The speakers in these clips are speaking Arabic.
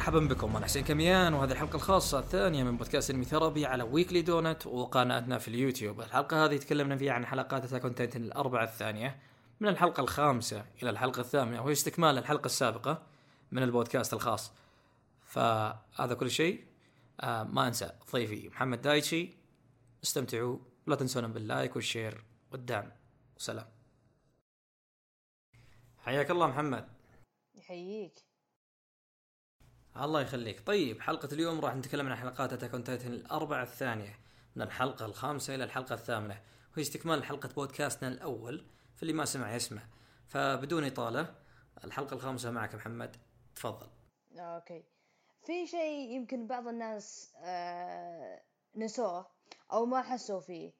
مرحبا بكم أنا حسين كميان وهذه الحلقة الخاصة الثانية من بودكاست Anime Therapy على Weekly Dont وقناتنا في اليوتيوب. الحلقة هذه تكلمنا فيها عن حلقات Attack on Titan الأربعة الثانية من الحلقة الخامسة إلى الحلقة الثامنة وهي استكمال الحلقة السابقة من البودكاست الخاص. فهذا كل شيء آه ما أنسى ضيفي محمد دايتشي. استمتعوا لا تنسونا بال like والشير والدعم. وسلام حياك الله محمد. يحييك. الله يخليك. طيب حلقة اليوم راح نتكلم عن حلقات Attack on Titan الأربعة الثانية. من الحلقة الخامسة إلى الحلقة الثامنة. وهي استكمال حلقة بودكاستنا الأول فاللي ما سمع يسمع. فبدون إطالة الحلقة الخامسة معك محمد. تفضل. okay. في شيء يمكن بعض الناس آه نسوه أو ما حسوا فيه.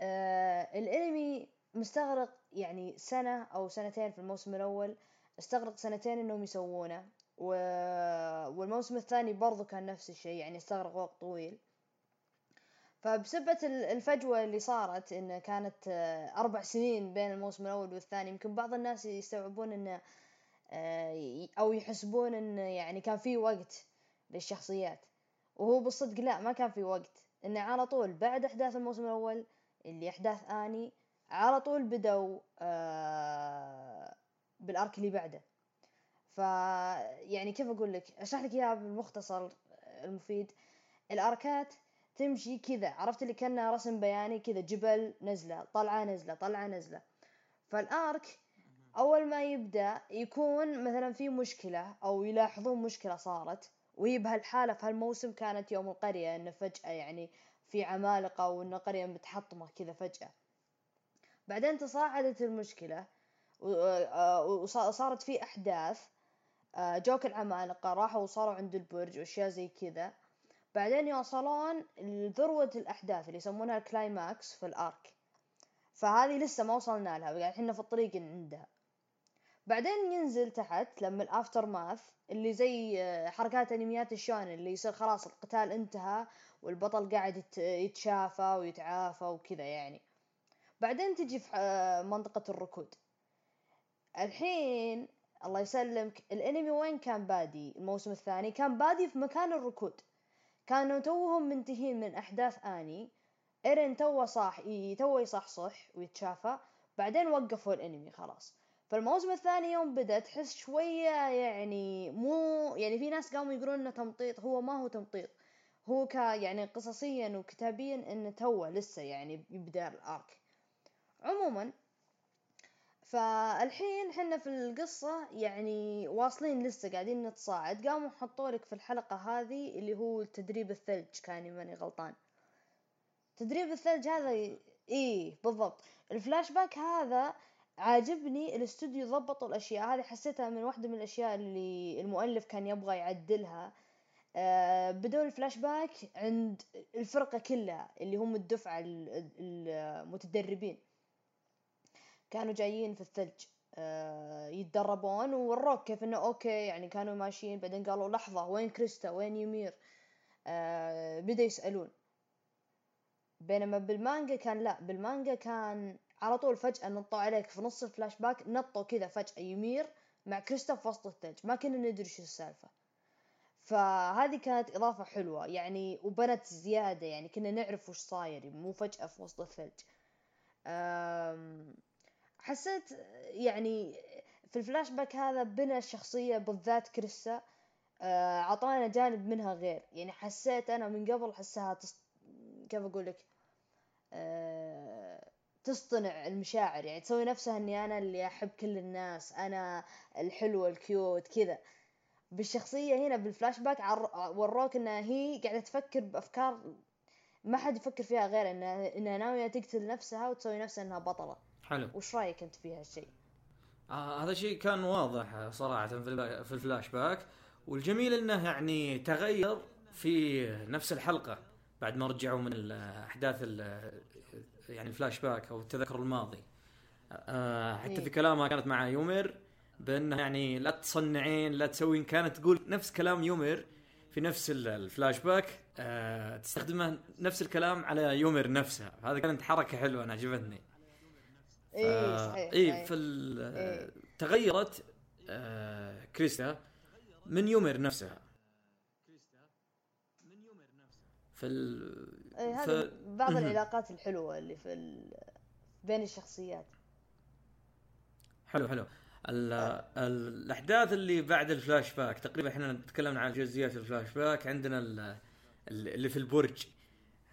آه الأنمي مستغرق يعني سنة أو سنتين في الموسم الأول. استغرق سنتين إنهم يسوونه. و... والموسم الثاني برضو كان نفس الشيء يعني استغرق وقت طويل. فبسبة الفجوة اللي صارت إن كانت آه، أربع سنين بين الموسم الأول والثاني يمكن بعض الناس يستوعبون إنه آه، أو يحسبون إنه يعني كان في وقت للشخصيات. وهو بالصدق لا ما كان في وقت. إنه على طول بعد أحداث الموسم الأول اللي أحداث آني على طول بدوا آه، بالأرك اللي بعده. ف يعني كيف أقول لك؟ أشرح لك إياها بالمختصر المفيد. الأركات تمشي كذا عرفت اللي كانها رسم بياني كذا جبل نزلة طلعة نزلة طلعة نزلة. فالأرك أول ما يبدأ يكون مثلا في مشكلة أو يلاحظون مشكلة صارت وهي بهالحالة في هالموسم كانت يوم القرية انه فجأة يعني في عمالقة وإن القرية متحطمة كذا فجأة. بعدين تصاعدت المشكلة وصارت في أحداث آه، جوك العمالقة راحوا وصاروا عند البرج وأشياء زي كذا. بعدين يوصلون لذروة الأحداث اللي يسمونها ال climax في ال arc. فهذه لسه ما وصلنا لها يعني إحنا في الطريق عندها. بعدين ينزل تحت لما ال aftermath اللي زي آه، حركات انميات الشونن اللي يصير خلاص القتال انتهى والبطل قاعد يتشافى ويتعافى وكذا يعني. بعدين تجي في آه، منطقة الركود. الحين الله يسلمك. الانمي وين كان بادي؟ الموسم الثاني. كان بادي في مكان الركود. كانوا توهم منتهين من أحداث آني. إيرين تو صاح تو يصحصح ويتشافى. بعدين وقفوا الانمي خلاص. فالموسم الثاني يوم بدأ تحس شوية يعني مو يعني في ناس قاموا يقولون إنه تمطيط. هو ما هو تمطيط. هو ك يعني قصصيا وكتابيا إنه توه لسه يعني يبدأ ال arc. عموما فالحين حنا في القصة يعني واصلين لسه قاعدين نتصاعد. قاموا حطوا لك في الحلقة هذه اللي هو تدريب الثلج كان ماني غلطان. تدريب الثلج هذا إيه بالضبط. الفلاش باك هذا عاجبني الاستوديو ضبطوا الأشياء. هذه حسيتها من واحدة من الأشياء اللي المؤلف كان يبغى يعدلها. آه بدون الفلاش باك عند الفرقة كلها اللي هم الدفعة المتدربين. كانوا جايين في الثلج آه يتدربون ووروك كيف إنه أوكي يعني كانوا ماشيين بعدين قالوا لحظة وين كريستا؟ وين يمير؟ آه بدا يسألون. بينما بالمانجا كان لا بالمانجا كان على طول فجأة نطوا عليك في نص الفلاش باك نطوا كذا فجأة يمير مع كريستا في وسط الثلج. ما كنا ندري شو السالفة. فهذه كانت إضافة حلوة يعني وبنت زيادة يعني كنا نعرف وش صاير مو فجأة في وسط الثلج. حسيت يعني في الفلاش باك هذا بنى الشخصية بالذات كريستا آه، عطانا جانب منها غير. يعني حسيت أنا من قبل احسها تص... كيف أقول لك؟ أه... تصطنع المشاعر. يعني تسوي نفسها إني أنا اللي أحب كل الناس أنا الحلوة ال cute كذا. بالشخصية هنا بالفلاش باك عر... وروك انها هي قاعدة تفكر بأفكار ما حد يفكر فيها غير انها انها ناوية تقتل نفسها وتسوي نفسها إنها بطلة. حلو. وش رأيك أنت في هالشيء؟ آه هذا شيء كان واضح صراحة في, الفلاش باك. والجميل إنه يعني تغير في نفس الحلقة بعد ما رجعوا من الاحداث يعني الفلاش باك أو التذكر الماضي. آه حتى في إيه. كلامها كانت مع يمير بأنه يعني لا تصنعين لا تسوين. كانت تقول نفس كلام يمير في نفس الفلاش باك. آه تستخدمه نفس الكلام على يمير نفسها هذا كانت حركة حلوة أنا عجبتني. إيه صحيح إيه في إيه. تغيرت آه كريستا من يمير نفسها في ال... إيه ف... هذه بعض. العلاقات الحلوة اللي في ال... بين الشخصيات حلو حلو ال... ال... الأحداث اللي بعد الفلاش باك تقريبا إحنا تكلمنا عن جزئيات الفلاش باك عندنا ال... ال- اللي في البرج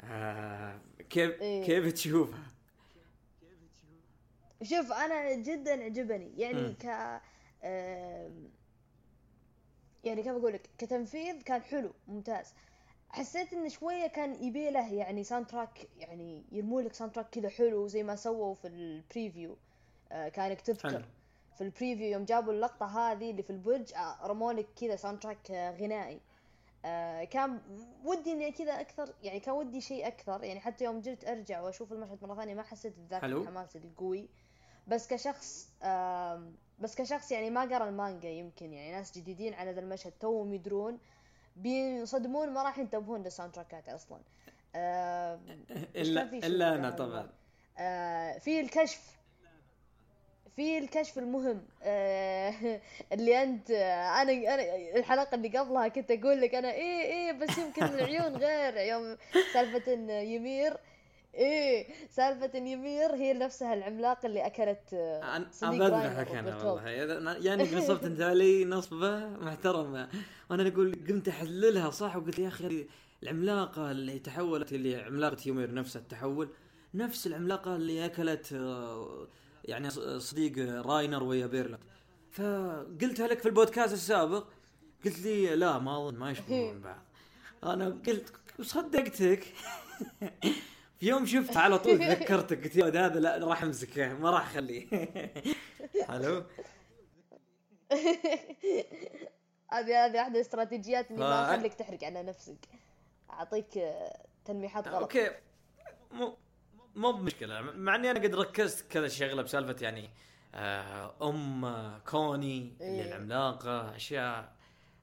آه... كيف إيه. كيف تشوفها؟ شوف أنا جدا عجبني. يعني مم. ك يعني كيف أقول لك؟ كتنفيذ كان حلو ممتاز. حسيت انه شوية كان يبي له يعني soundtrack يعني يرموا لك soundtrack كذا حلو زي ما سووا في ال preview آه، كأنك تذكر. في ال preview يوم جابوا اللقطة هذه اللي في البرج آه، رموا لك كذا soundtrack آه، غنائي. آه، كان ودي إني كذا أكثر يعني كان ودي شيء أكثر. يعني حتى يوم جيت أرجع وأشوف المشهد مرة ثانية ما حسيت بذاك. الحماس القوي. بس كشخص بس كشخص يعني ما قرأ المانجا يمكن يعني ناس جديدين على ذا المشهد توهم يدرون بينصدمون ما راح ينتبهون لل soundtrackات أصلا الا إلا أنا طبعا. آه، في الكشف. في الكشف المهم آه، اللي أنت أنا أنا الحلقة اللي قبلها كنت أقول لك أنا إيه إيه بس يمكن العيون غير يوم سالفة إن يمير إيه سالفة يمير هي نفسها العملاق اللي أكلت آه، صديق بذبحك أنا. والله. يعني نصبت أنت علي نصبة محترمة. وأنا أقول قمت أحللها صح وقلت يا أخي العملاقة اللي تحولت اللي عملاقة يومير نفسها التحول نفس العملاقة اللي أكلت آه، يعني صديق راينر ويا بيرلت. فقلتها لك في البودكاست السابق قلت لي لا ما أظن ما يشبهون بعض. أنا قلت صدقتك. في يوم شفت على طول تذكرتك قلت يا هذا لا راح أمسكه ما راح أخليه. حلو؟ هذه هذه واحدة الاستراتيجيات اللي ما أخليك تحرق على نفسك. أعطيك آه، تلميحات غلط. أوكي. مو مو بمشكلة. مع إني أنا قد ركزت كذا شغلة بسالفة يعني آه، أم كوني اللي إيه. العملاقة أشياء.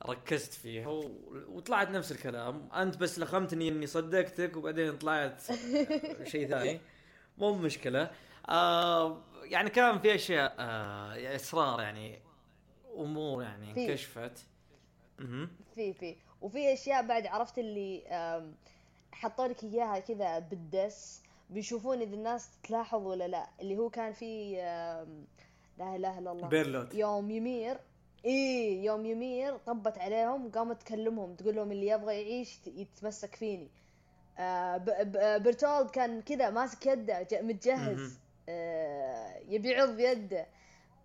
ركزت فيها. و... وطلعت نفس الكلام. أنت بس لخمتني إني صدقتك وبعدين طلعت شيء ثاني. مو مشكلة. آه يعني كان في أشياء آه اسرار يعني أمور يعني. انكشفت. في في. وفي أشياء بعد عرفت اللي حطوا لك إياها كذا بالدس بيشوفون إذا الناس تلاحظ ولا لا. اللي هو كان في لا إله إلا الله. بيرلوت. يوم يمير إيه يوم يمير طبت عليهم وقامت تكلمهم تقول لهم اللي يبغى يعيش يتمسك فيني. آه برتولد كان كذا ماسك يده. متجهز. آه يبي يعض يده.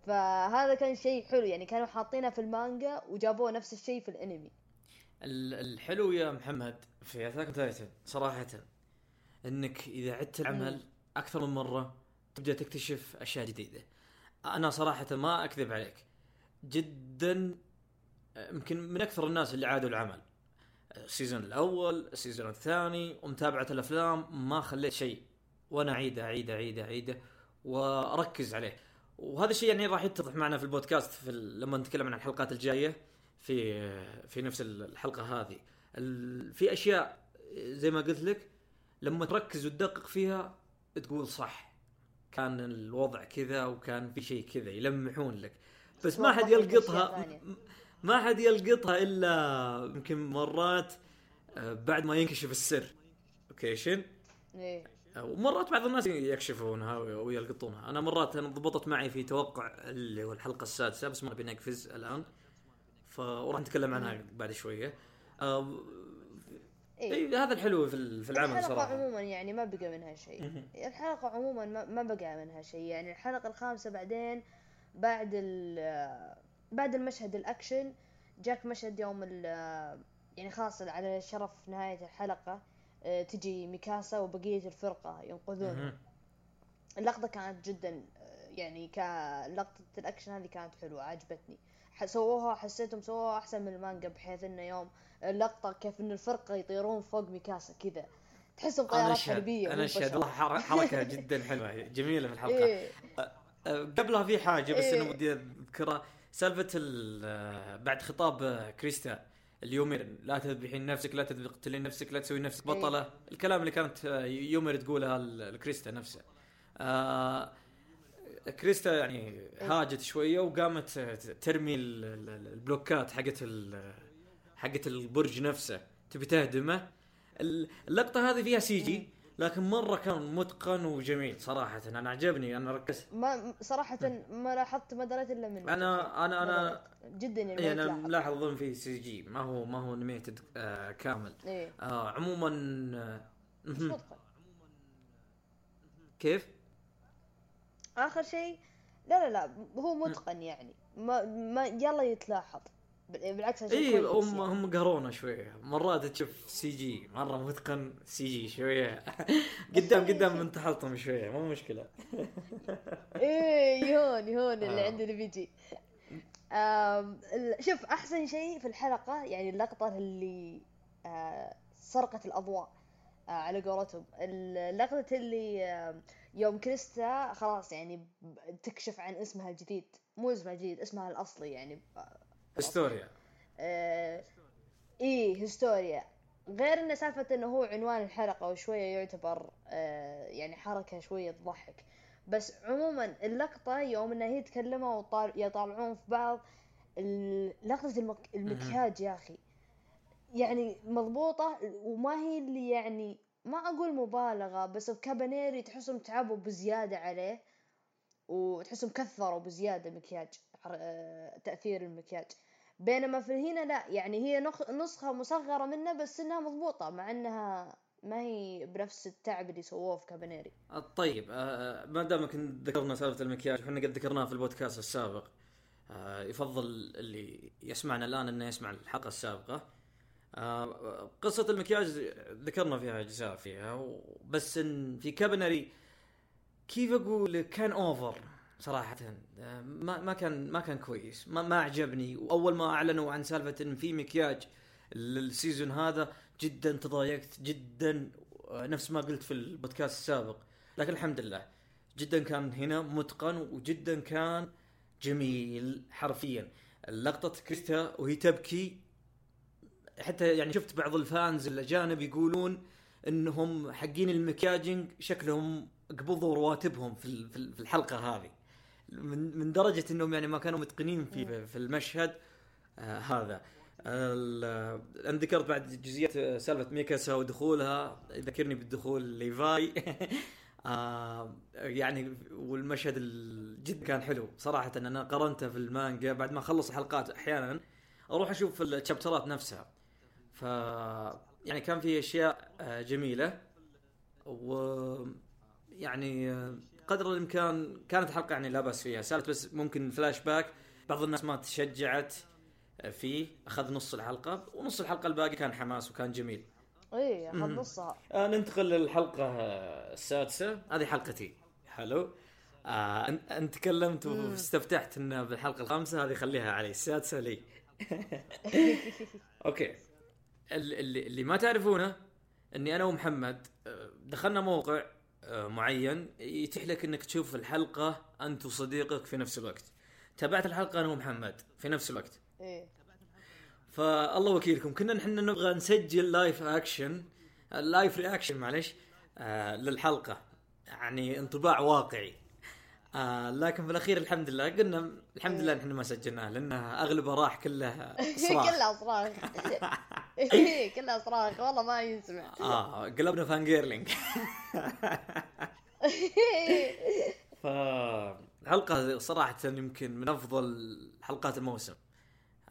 فهذا كان شيء حلو يعني كانوا حاطينه في المانجا وجابوه نفس الشيء في الأنمي. ال- الحلو يا محمد في Attack on Titan صراحة إنك إذا عدت العمل أكثر من مرة تبدأ تكتشف أشياء جديدة. أنا صراحة ما أكذب عليك. جدا يمكن من أكثر الناس اللي عادوا العمل. ال season الأول، ال season الثاني، ومتابعة الأفلام ما خليت شيء وأنا أعيده أعيده أعيده أعيده وأركز عليه. وهذا الشيء يعني راح يتضح معنا في البودكاست في لما نتكلم عن الحلقات الجاية في في نفس الحلقة هذه في أشياء زي ما قلت لك لما تركز وتدقق فيها تقول صح كان الوضع كذا وكان في شيء كذا يلمحون لك بس ما حد يلقطها. ما حد يلقطها إلا يمكن مرات آه، بعد ما ينكشف السر. اوكيشن إيه. ومرات بعض الناس يكشفونها ويلقطونها. أنا مرات أنا ضبطت معي في توقع اللي هو الحلقة السادسة بس ما نبي نقفز الآن. ف وراح نتكلم عنها بعد شوية. آه، إيه. إي هذا الحلو في في العمل الحلقة صراحة. عموما يعني ما بقى منها شيء. الحلقة عموما ما, بقى منها شيء. يعني الحلقة الخامسة بعدين بعد ال بعد المشهد الأكشن جاك مشهد يوم ال يعني خلاص على شرف نهاية الحلقة آه، تجي ميكاسا وبقية الفرقة ينقذونه مهم. اللقطة كانت جدا آه، يعني كلقطة الأكشن هذه كانت حلوة عجبتني. سووها حسيتهم سووها أحسن من المانجا بحيث إنه يوم اللقطة كيف إن الفرقة يطيرون فوق ميكاسا كذا. تحسهم طيارات حربية أشهد. بشر. والله حر- حركة جدا حلوة جميلة في الحلقة. إيه. قبلها في حاجة بس إيه. انه ودي اذكرها سالفة ال- أه، بعد خطاب أه، كريستا اليومير لا تذبحين نفسك لا تقتلين نفسك لا تسوي نفسك إيه. بطلة. الكلام اللي كانت أه، يومير تقولها لكريستا نفسها آه كريستا يعني هاجت شوية وقامت ترمي ال- ال- البلوكات حقت حقت البرج نفسه. تبي تهدمه؟ اللقطة هذه فيها CG لكن مرة كان متقن وجميل صراحة. أنا عجبني أنا ركزت. ما صراحة ما لاحظت ما دريت إلا من أنا أنا أنا جدا يعني إيه أنا ملاحظ أظن في CG. ما هو ما هو animated آه كامل. إيه؟ آه عموما آه كيف؟ آخر شيء لا لا لا هو متقن يعني. ما ما يلا يتلاحظ. بالعكس اي هم هم قهرونا شوية. مرات تشوف CG مرة متقن CG شوية. قدام قدام من تحطم شوية. مو مشكلة. إيه يهون يهون اللي آه. عندنا بيجي. شوف أحسن شيء في الحلقة يعني اللقطة اللي آه سرقه الأضواء آه على قولتهم. اللقطة اللي يوم كريستا خلاص يعني تكشف عن اسمها الجديد. مو اسمها الجديد اسمها الأصلي يعني. هستوريا آه إيه هستوريا غير إنه سالفة إنه هو عنوان الحلقة وشوية يعتبر آه يعني حركة شوية تضحك بس عموما اللقطة يوم إنه هي تكلموا يطالعون في بعض لقطة المك... المكياج يا أخي. يعني مضبوطة وما هي اللي يعني ما أقول مبالغة بس كابانيري تحسهم تعبوا بزيادة عليه وتحسهم كثروا بزيادة مكياج آه، تأثير المكياج. بينما في هنا لا يعني هي نسخة مصغرة منه بس إنها مضبوطة مع إنها ما هي بنفس التعب اللي سووه في كابانيري طيب آه ما دامك ذكرنا سالفة المكياج إحنا قد ذكرناها في البودكاست السابق. آه يفضل اللي يسمعنا الآن إنه يسمع الحلقة السابقة. آه قصة المكياج ذكرنا فيها أجزاء فيها بس إن في كابنري كيف أقول كان over صراحة ما ما كان ما كان كويس. ما ما عجبني وأول ما أعلنوا عن سالفة إن في مكياج لل season هذا جدا تضايقت جدا نفس ما قلت في البودكاست السابق. لكن الحمد لله جدا كان هنا متقن وجدا كان جميل حرفيا. لقطة كريستا وهي تبكي. حتى يعني شفت بعض ال fans الأجانب يقولون إنهم حقين المكياجنج شكلهم قبضوا رواتبهم في في الحلقة هذه. من من درجة إنهم يعني ما كانوا متقنين في في المشهد آه هذا. أنا ذكرت بعد جزئيات آه، سالفة ميكاسا ودخولها. ذكرني بالدخول ليفاي. آه يعني والمشهد جد كان حلو صراحة. أنا قرنته في المانجا بعد ما أخلص الحلقات أحيانا أروح أشوف الشابترات نفسها. ف يعني كان في أشياء آه، جميلة. و يعني آه، قدر الإمكان كانت حلقة يعني لا بأس فيها. سالت بس ممكن فلاش باك بعض الناس ما تشجعت فيه. أخذ نص الحلقة ونص الحلقة الباقي كان حماس وكان جميل. اي أخذ نصها. آه ننتقل للحلقة السادسة. هذه حلقتي حلو آه انت تكلمت واستفتحت انه بالحلقة الخامسة. هذه خليها علي. السادسة لي. okay. اللي اللي ما تعرفونه إني أنا ومحمد آه، دخلنا موقع معين يتيح لك إنك تشوف الحلقة أنت وصديقك في نفس الوقت. تابعت الحلقة أنا ومحمد في نفس الوقت. إيه. فالله وكيلكم كنا نحن نبغى نسجل live action live reaction معلش آه للحلقة. يعني انطباع واقعي. آه لكن في الاخير الحمد لله قلنا الحمد لله إحنا ما سجلناه لأنه اغلبه راح كله صراخ كله صراخ إيه، كلها صراخ والله ما يسمع. آه قلبنا fangirling فالحلقة صراحة يمكن من أفضل حلقات الموسم.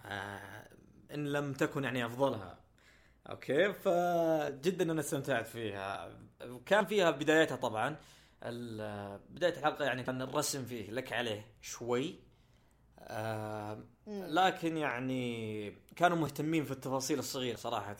آه إن لم تكن يعني أفضلها. okay فجدا أنا استمتعت فيها. كان فيها بدايتها طبعا. بداية الحلقة يعني كان الرسم فيه لك عليه شوي. آه لكن يعني كانوا مهتمين في التفاصيل الصغيرة صراحة.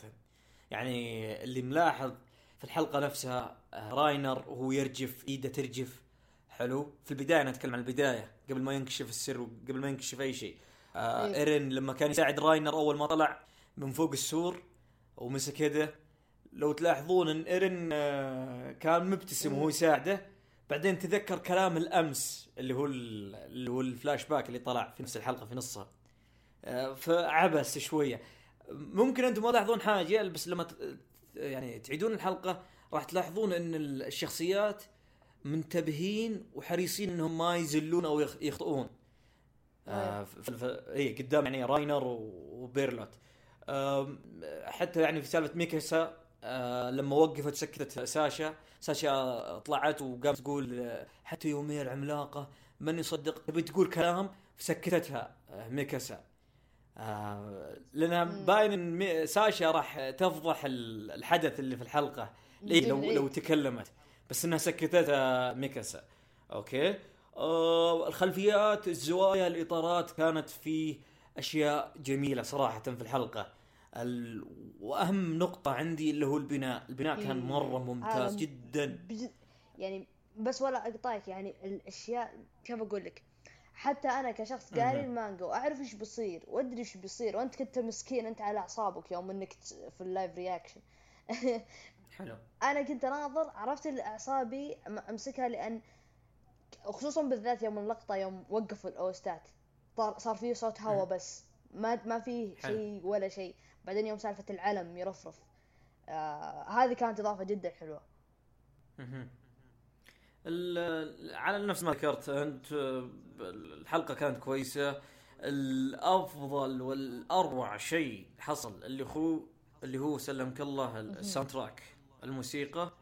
يعني اللي ملاحظ في الحلقة نفسها آه، راينر وهو يرجف إيده ترجف. حلو. في البداية أنا أتكلم عن البداية قبل ما ينكشف السر وقبل ما ينكشف أي شيء. آه إيه. إيرين لما كان يساعد راينر أول ما طلع من فوق السور ومسك يده لو تلاحظون إن إيرين آه كان مبتسم وهو يساعده. بعدين تذكر كلام الأمس اللي هو اللي هو الفلاش باك اللي طلع في نفس الحلقة في نصها. آه، فعبس شوية. ممكن أنتم ما تلاحظون حاجة بس لما يعني تعيدون الحلقة راح تلاحظون إن الشخصيات منتبهين وحريصين إنهم ما يزلون أو يخطئون. آه اي قدام يعني راينر وبيرلوت. آه حتى يعني في سالفة ميكاسا آه لما وقفت سكتت ساشا. ساشا طلعت وقامت تقول آه، حتى يومير عملاقه من يصدق؟ تبي تقول كلام؟ سكتتها آه ميكاسا. آه لأن باين إن ساشا راح تفضح ال- الحدث اللي في الحلقة. إيه لو. لو تكلمت. بس إنها سكتتها ميكاسا. okay؟ آه الخلفيات الزوايا الإطارات كانت في أشياء جميلة صراحة في الحلقة. ال... واهم نقطة عندي اللي هو البناء البناء كان إيه. مره ممتاز جدا بجد يعني بس ولا أقطعك يعني الأشياء كيف أقول لك حتى أنا كشخص قاري. المانجا وأعرف إيش بيصير وأدري إيش بيصير وأنت كنت مسكين أنت على أعصابك يوم إنك في ال live reaction حلو أنا كنت أناظر عرفت الاعصابي أم- أمسكها لأن خصوصا بالذات يوم اللقطة يوم وقفوا الأوستات صار فيه صوت هوا مم. بس ما ما فيه. شيء ولا شيء بعدين يوم سالفة العلم يرفرف. آه هذه كانت إضافة جدا حلوة. على نفس ما ذكرت أنت الحلقة كانت كويسة. الأفضل والأروع شيء حصل اللي هو اللي هو سلمك الله ال soundtrack الموسيقى.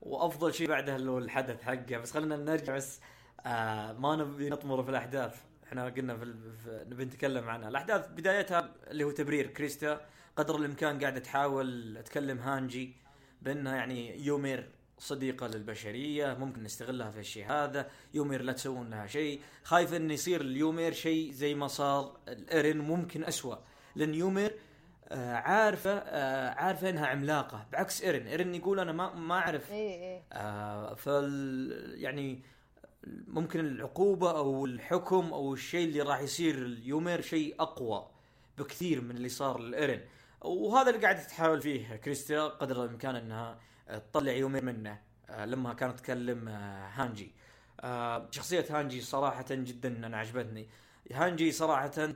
وأفضل شيء بعدها اللي هو الحدث حقه. بس خلينا نرجع بس آه ما نبي نطمر في الأحداث. إحنا قلنا في, في نبي نتكلم عنها. الأحداث بدايتها اللي هو تبرير كريستا. قدر الإمكان قاعدة تحاول تكلم هانجي بانها يعني يومير صديقة للبشرية ممكن نستغلها في الشيء هذا يومير لا تسوون لها شيء. خايف أن يصير اليومير شيء زي ما صار الايرين ممكن أسوأ. لأن يومير آه عارفة آه عارفة إنها عملاقة بعكس ايرين ايرين يقول أنا ما ما أعرف. إيه إيه. آه فال يعني ممكن العقوبة أو الحكم أو الشيء اللي راح يصير اليومير شيء أقوى بكثير من اللي صار لإيرين وهذا اللي قاعدة تحاول فيه كريستا قدر الإمكان إنها تطلع يومير منه آه، لما كانت تكلم آه، هانجي. آه، شخصية هانجي صراحة جدا أنا عجبتني. هانجي صراحة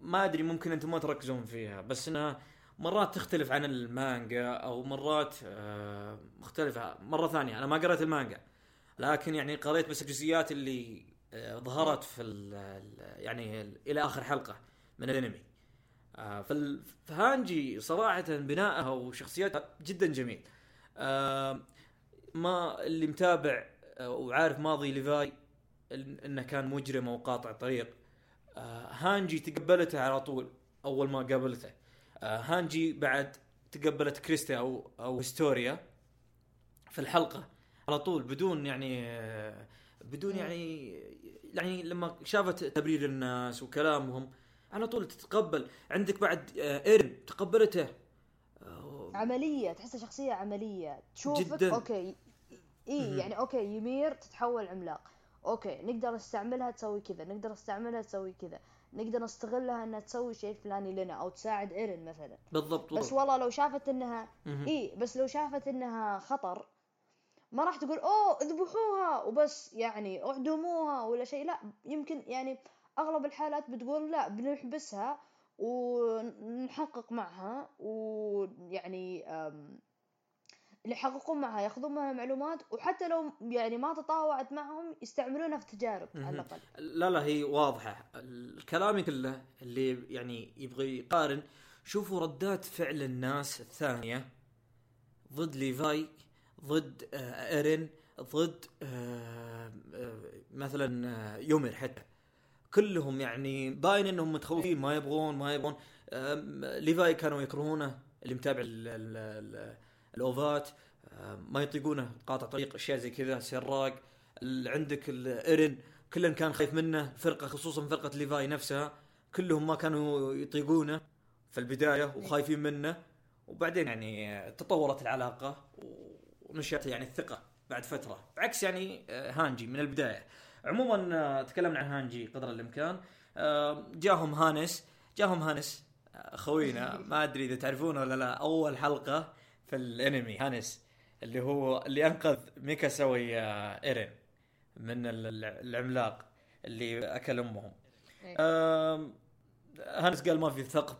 ما أدري ممكن أنتم ما تركزون فيها بس إنها مرات تختلف عن المانجا أو مرات مختلفة مرة ثانية. أنا ما قرأت المانجا لكن يعني قريت بس الجزئيات اللي ظهرت في ال- ال- يعني ال- إلى آخر حلقة من الأنمي. آه، فهانجي صراحة بنائها وشخصيتها جدا جميل آه، ما اللي متابع آه، وعارف ماضي ليفاي إنه كان مجرم أو قاطع طريق هانجي تقبلته على طول أول ما قابلته هانجي بعد تقبلت كريستا أو أو هستوريا في الحلقة على طول بدون يعني بدون. يعني يعني لما شافت تبرير الناس وكلامهم على طول تتقبل. عندك بعد آه، إيرن تقبلته. آه، عملية تحسها شخصية عملية. تشوفك جداً. okay. إي. يعني okay يمير تتحول عملاق. okay نقدر نستعملها تسوي كذا نقدر نستعملها تسوي كذا. نقدر نستغلها إنها تسوي شيء فلاني لنا أو تساعد إيرن مثلا. بالضبط بس. والله لو شافت إنها. إي بس لو شافت إنها خطر ما راح تقول أوه اذبحوها. وبس يعني اعدموها ولا شيء. لا يمكن يعني أغلب الحالات بتقول لا بنحبسها ونحقق معها ويعني اللي يحققون معها ياخذون معها معلومات وحتى لو يعني ما تطاوعت معهم يستعملونها في تجارب على. الأقل. لا لا هي واضحة. الكلام كله اللي يعني يبغى يقارن شوفوا ردات فعل الناس الثانية ضد ليفاي ضد آه، إيرين ضد آه، آه، مثلا يومير حتى. كلهم يعني باين إنهم متخوفين ما يبغون ما يبغون. ليفاي كانوا يكرهونه اللي متابع ال- ال- ال- الأوفات. ما يطيقونه قاطع طريق أشياء زي كذا سراق. عندك الايرن كلن كان خايف منه فرقة خصوصا فرقة ليفاي نفسها. كلهم ما كانوا يطيقونه في البداية وخايفين منه. وبعدين يعني تطورت العلاقة ونشأت يعني الثقة بعد فترة. بعكس يعني آه، هانجي من البداية. عموما آه، تكلمنا عن هانجي قدر الإمكان. آه، جاهم هانس جاهم هانس آه، خوينا. ما أدري إذا تعرفونه ولا لا. أول حلقة في الأنمي هانس اللي هو اللي أنقذ ميكاسا ويا إيرين من ال- ال- العملاق اللي أكل أمهم. إيه. هانس قال ما في ثقب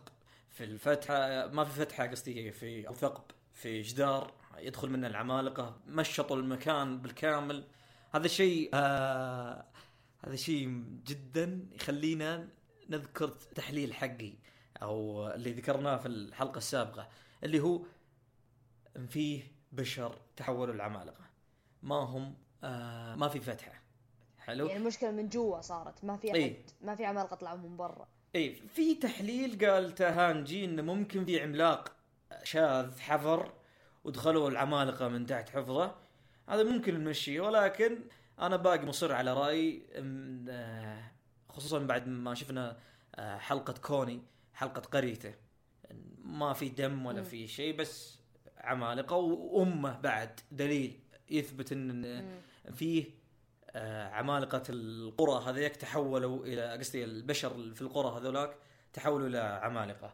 في الفتحة ما في فتحة قصدي في أو ثقب في جدار يدخل منه العمالقة مشطوا المكان بالكامل. هذا شيء آه هذا شيء جدا يخلينا نذكر تحليل حقي أو اللي ذكرناه في الحلقة السابقة اللي هو إن فيه بشر تحولوا العمالقه ما هم آه ما في فتحة. حلو؟ يعني المشكلة من جوا صارت. ما في إيه. أحد ما في عمالقة طلعوا من برا. إي في تحليل قال تهانجي انه ممكن في عملاق شاذ حفر ودخلوا العمالقة من تحت حفظة. هذا ممكن نمشيه ولكن أنا باقي مصر على رأيي آه، خصوصا بعد ما شفنا آه، حلقة كوني حلقة قريتة ما في دم ولا. في شيء بس عمالقة وأمه بعد دليل يثبت إن مم. فيه آه، عمالقة القرى هذيك تحولوا إلى قصدي البشر في القرى هذولاك تحولوا إلى عمالقة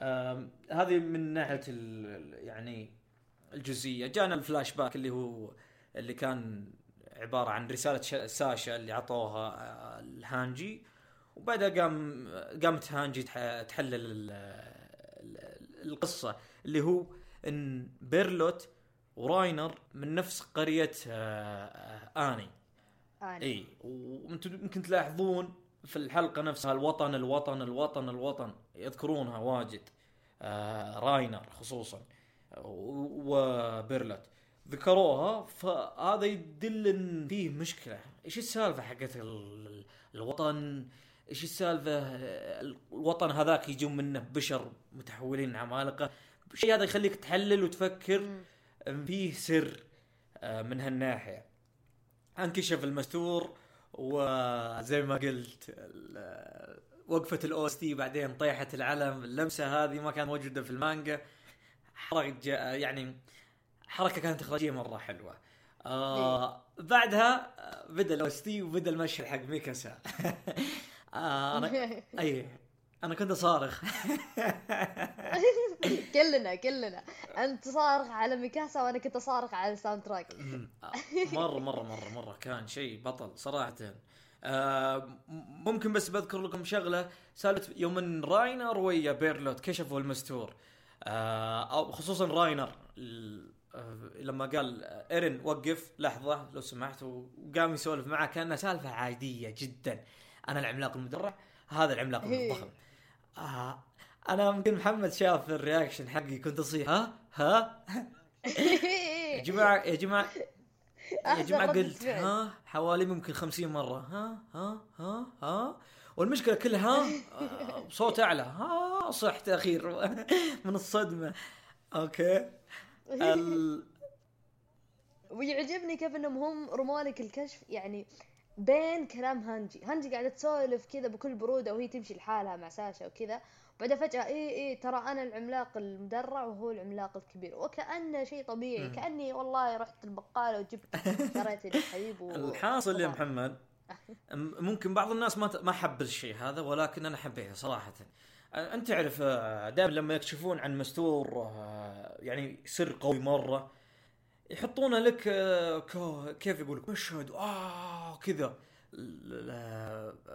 آم، هذه من ناحية ال- يعني الجزئية جانا الفلاش باك اللي هو اللي كان عبارة عن رسالة ش- ساشا اللي عطوها آه، الهانجي. وبعدها قام قامت هانجي تح- تحلل ال- ال- القصة اللي هو إن بيرتولت وراينر من نفس قرية آه، آه، آني. أنا إي وأنتم يمكن تلاحظون في الحلقة نفسها الوطن الوطن الوطن الوطن يذكرونها واجد آه راينر خصوصا و- وبيرلت ذكروها فهذا يدل إن فيه مشكلة. إيش السالفة حقت ال- الوطن؟ إيش السالفة؟ الوطن هذاك يجون منه بشر متحولين عمالقة. الشيء هذا يخليك تحلل وتفكر. فيه سر آه، من هالناحية. انكشف المستور وزي ما قلت وقفة ال OST بعدين طيحة العلم. اللمسة هذه ما كانت موجودة في المانجا. جا- يعني حركة كانت إخراجية مرة حلوة. آه بعدها آه، بدأ ال OST وبدأ المشهد حق ميكاسا. آه أنا أي أنا كنت اصارخ كلنا كلنا. أنت صارخ على ميكاسا وأنا كنت صارخ على ال soundtrack مرة مرة مرة مرة كان شيء بطل صراحة. آه ممكن بس بذكر لكم شغلة سالفه يوم إن راينر ويا بيرتولت كشفوا المستور. آه أو خصوصا راينر آه، لما قال آه، إيرن وقف. لحظة لو سمحت وقام يسولف معه كأنها سالفة عادية جدا. أنا العملاق المدرع هذا العملاق إيه. الضخم. آه أنا يمكن محمد شاف ال reaction حقي كنت أصيح. ها؟ ها؟ يا جماعة يا جماعة يا جماعة قلت. ها؟ حوالي ممكن خمسين مرة. ها؟ ها؟ ها؟ ها؟ والمشكلة كلها ها؟ آه، أعلى. ها؟ صحت اخير من الصدمة. okay. ال... ويعجبني كيف إنهم هم رموا لك الكشف يعني بين كلام هانجي. هانجي قاعدة تسولف كذا بكل برودة وهي تمشي لحالها مع ساشا وكذا. وبعدين فجأة اي اي ترى أنا العملاق المدرع وهو العملاق الكبير. وكأنه شيء طبيعي. مم. كأني والله رحت البقالة وجبت شريت لي حليب و... الحاصل يا. محمد ممكن بعض الناس ما ما حب الشيء هذا ولكن أنا حبيته صراحة. أنت تعرف دائما لما يكشفون عن مستور آه، يعني سر قوي مرة يحطونه لك آه، كيف يقول لك مشهد آه كذا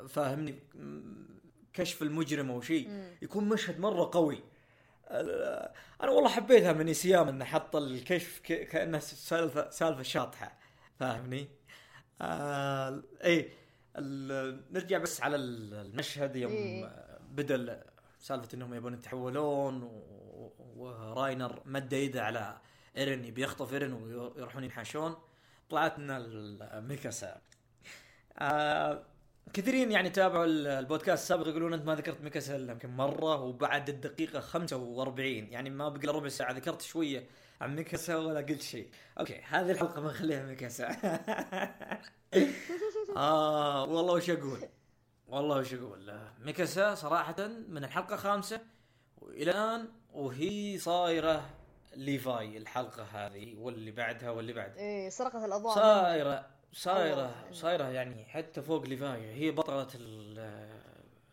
فاهمني كشف المجرم أو شيء. يكون مشهد مرة قوي آه، أنا والله حبيتها من ايسيام إنه حط الكشف كانه سالفة سالفة شاطحة فاهمني؟ آه إيه ال- نرجع بس على ال- المشهد يوم إيه. بدا سالفة إنهم يبون يتحولون و- وراينر مد يده على إيرن يبي يخطف إيرن ويروحون ينحاشون. طلعت لنا الميكاسا. آه كثيرين يعني تابعوا ال- البودكاست السابق يقولون أنت ما ذكرت ميكاسا إلا يمكن مرة وبعد الدقيقة 45 يعني ما بقى ربع ساعة. ذكرت شوية عن ميكاسا ولا قلت شيء. okay هذه الحلقة بنخليها ميكاسا. آه والله وش أقول؟ والله وش أقول ميكاسا صراحة من الحلقة الخامسه وإلى الآن وهي صايرة ليفاي الحلقة هذه واللي بعدها واللي بعدها إيه سرقت الأضواء. صايرة صايرة الله. صايرة يعني حتى فوق ليفاي. هي بطلة ال-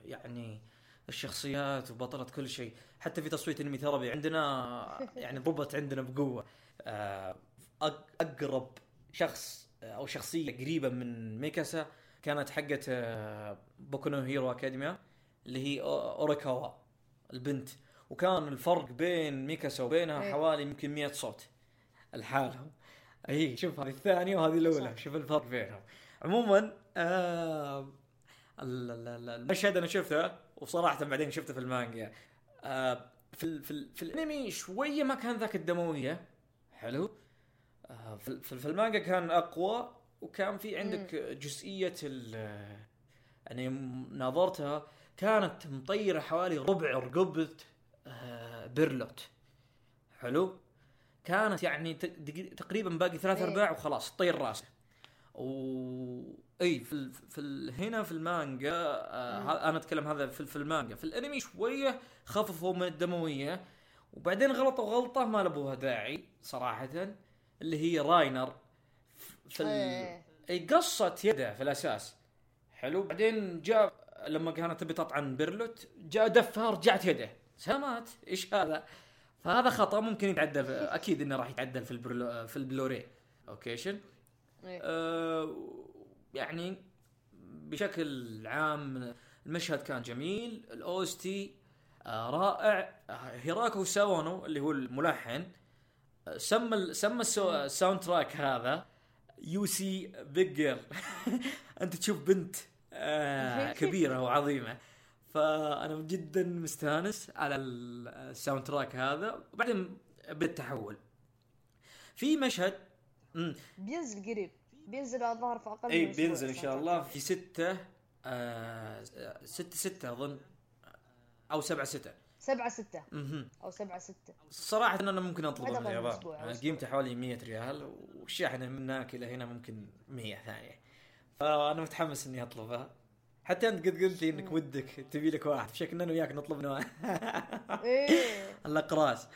يعني الشخصيات وبطلة كل شيء. حتى في تصويت AnimeTherapy عندنا يعني ضبط عندنا بقوة. آه، أقرب شخص أو شخصية قريبة من ميكاسا كانت حقت آه، Boku no Hero Academia اللي هي أو- أوراراكا البنت. وكان الفرق بين ميكاسا وبينها إيه. حوالي يمكن 100 صوت لحالهم. أي شوف هذه الثانية وهذه الأولى. شوف الفرق بينهم. عموما آه ال- ال- ال- المشهد أنا شفته وصراحة بعدين شفته في المانجا. آه في ال في, ال في الأنمي شوية ما كان ذاك الدموية. حلو. آه، في- في المانجا كان أقوى. وكان في عندك جزئية ال يعني يوم ناظرتها كانت مطيرة حوالي ربع رقبة آه، بيرلوت. حلو؟ كانت يعني تقريبا باقي ثلاث إيه. أرباع وخلاص طير راسه. و إي في ال... في ال... هنا في المانجا آه أنا أتكلم هذا في, في المانجا. في الأنمي شوية خففوا من الدموية وبعدين غلطوا غلطة ما لبوها داعي صراحة اللي هي راينر. في ال... إيه. اي قصت يده في الأساس. حلو. بعدين جاء لما كانت تبي تطعن بيرتولت جاء دفها رجعت يده. smudge هذا؟ فهذا خطأ ممكن يتعدل أكيد إنه راح يتعدل في ال Blu في ال Blu-ray edition إيه. آه يعني بشكل عام المشهد كان جميل. ال OST آه رائع. هيرويوكي ساوانو اللي هو الملحن آه سمى سمى ال soundtrack هذا. YouSeeBIGGIRL أنت تشوف بنت آه كبيرة وعظيمة. فأنا جدا مستانس على ال- ال soundtrack هذا وبعدين بدا التحول في مشهد مم. بينزل قريب. بينزل الظاهر في أقل اي بينزل إن شاء الله. في ستة آه ستة ستة أظن أو سبعة ستة. سبعة ستة. مهم. أو سبعة ستة. صراحة أنا ممكن اطلبه هذا من اليابان. آه، أسبوع. قيمته حوالي 100 ريال والشاحنة من هناك إلى هنا ممكن 100 ثانية. فأنا متحمس إني أطلبها. حتى أنت قد قلت لي إنك ودك تبي لك واحد. شكلنا أنا وياك نطلب نوع. إيه. الاقراص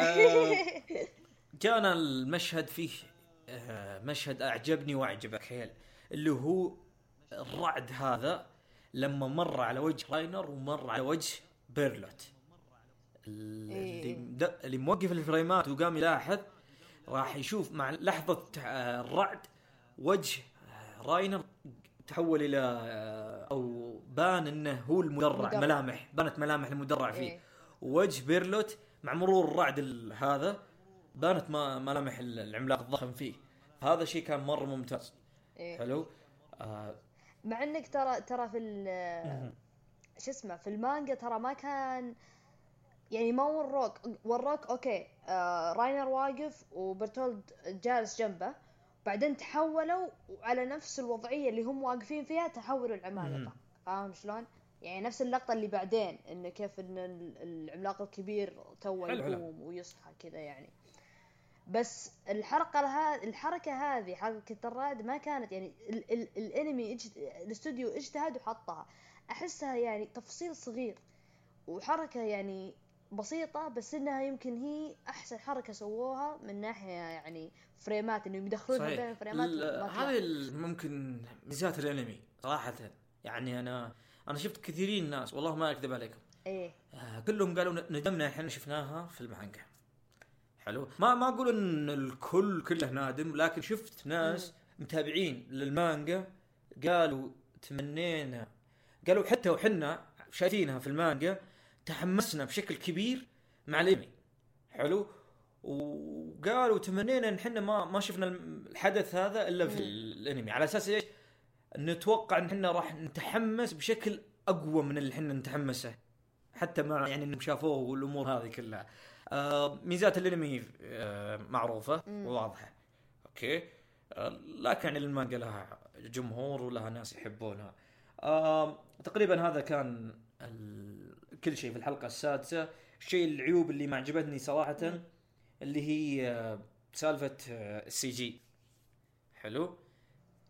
آه، كان المشهد فيه آه، مشهد أعجبني وأعجبك حيل اللي هو الرعد هذا لما مر على وجه راينر ومر على وجه بيرتولت. اللي إيه. اللي موقف ال frameات وقام يلاحظ راح يشوف مع لحظة آه، الرعد وجه آه، راينر تحول إلى آه، أو بان إنه هو المدرع مدرع. ملامح بانت ملامح المدرع فيه إيه. ووجه بيرتولت مع مرور الرعد ال- هذا بانت ما ملامح ال- العملاق الضخم فيه هذا شيء كان مرة ممتاز إيه. حلو آه مع إنك ترى ترى في شو اسمه في المانجا ترى ما كان يعني ما وروك وروك أوكي آه راينر واقف وبرتولد جالس جنبه بعدين تحولوا على نفس الوضعية اللي هم واقفين فيها تحولوا العمالقة. فاهم شلون؟ يعني نفس اللقطة اللي بعدين إنه كيف إن ال- العملاق الكبير تو. يقوم ويصحى كذا يعني بس الحلقة ها الحركة هذه حركه الرائد ما كانت يعني ال ال الانمي اجت الاستوديو اجتهد وحطها أحسها يعني تفصيل صغير وحركة يعني بسيطة بس إنها يمكن هي أحسن حركة سووها من ناحية يعني فريمات إنهم يدخلونها بين الفريمات ال- ما هذه ممكن ميزات الأنمي صراحة. يعني أنا أنا شفت كثيرين ناس والله ما أكذب عليكم. إيه. آه، كلهم قالوا ندمنا إحنا شفناها في المانجا. حلو. ما ما أقول إن الكل كله نادم لكن شفت ناس متابعين للمانجا قالوا تمنينا قالوا حتى وحنا شايفينها في المانجا تحمسنا بشكل كبير مع الأنمي. حلو؟ وقالوا تمنينا إن إحنا ما ما شفنا الحدث هذا إلا في. الأنمي. على أساس إيش؟ نتوقع إن إحنا راح نتحمس بشكل أقوى من اللي إحنا نتحمسه. حتى مع يعني إنهم شافوه والأمور هذه كلها. آه ميزات الأنمي آه معروفة. وواضحة. أوكي؟ آه لكن يعني المانجا لها جمهور ولها ناس يحبونها. آه تقريبا هذا كان ال... كل شيء في الحلقة السادسة. الشيء العيوب اللي ما عجبتني صراحة اللي هي آه سالفة آه ال CG. حلو؟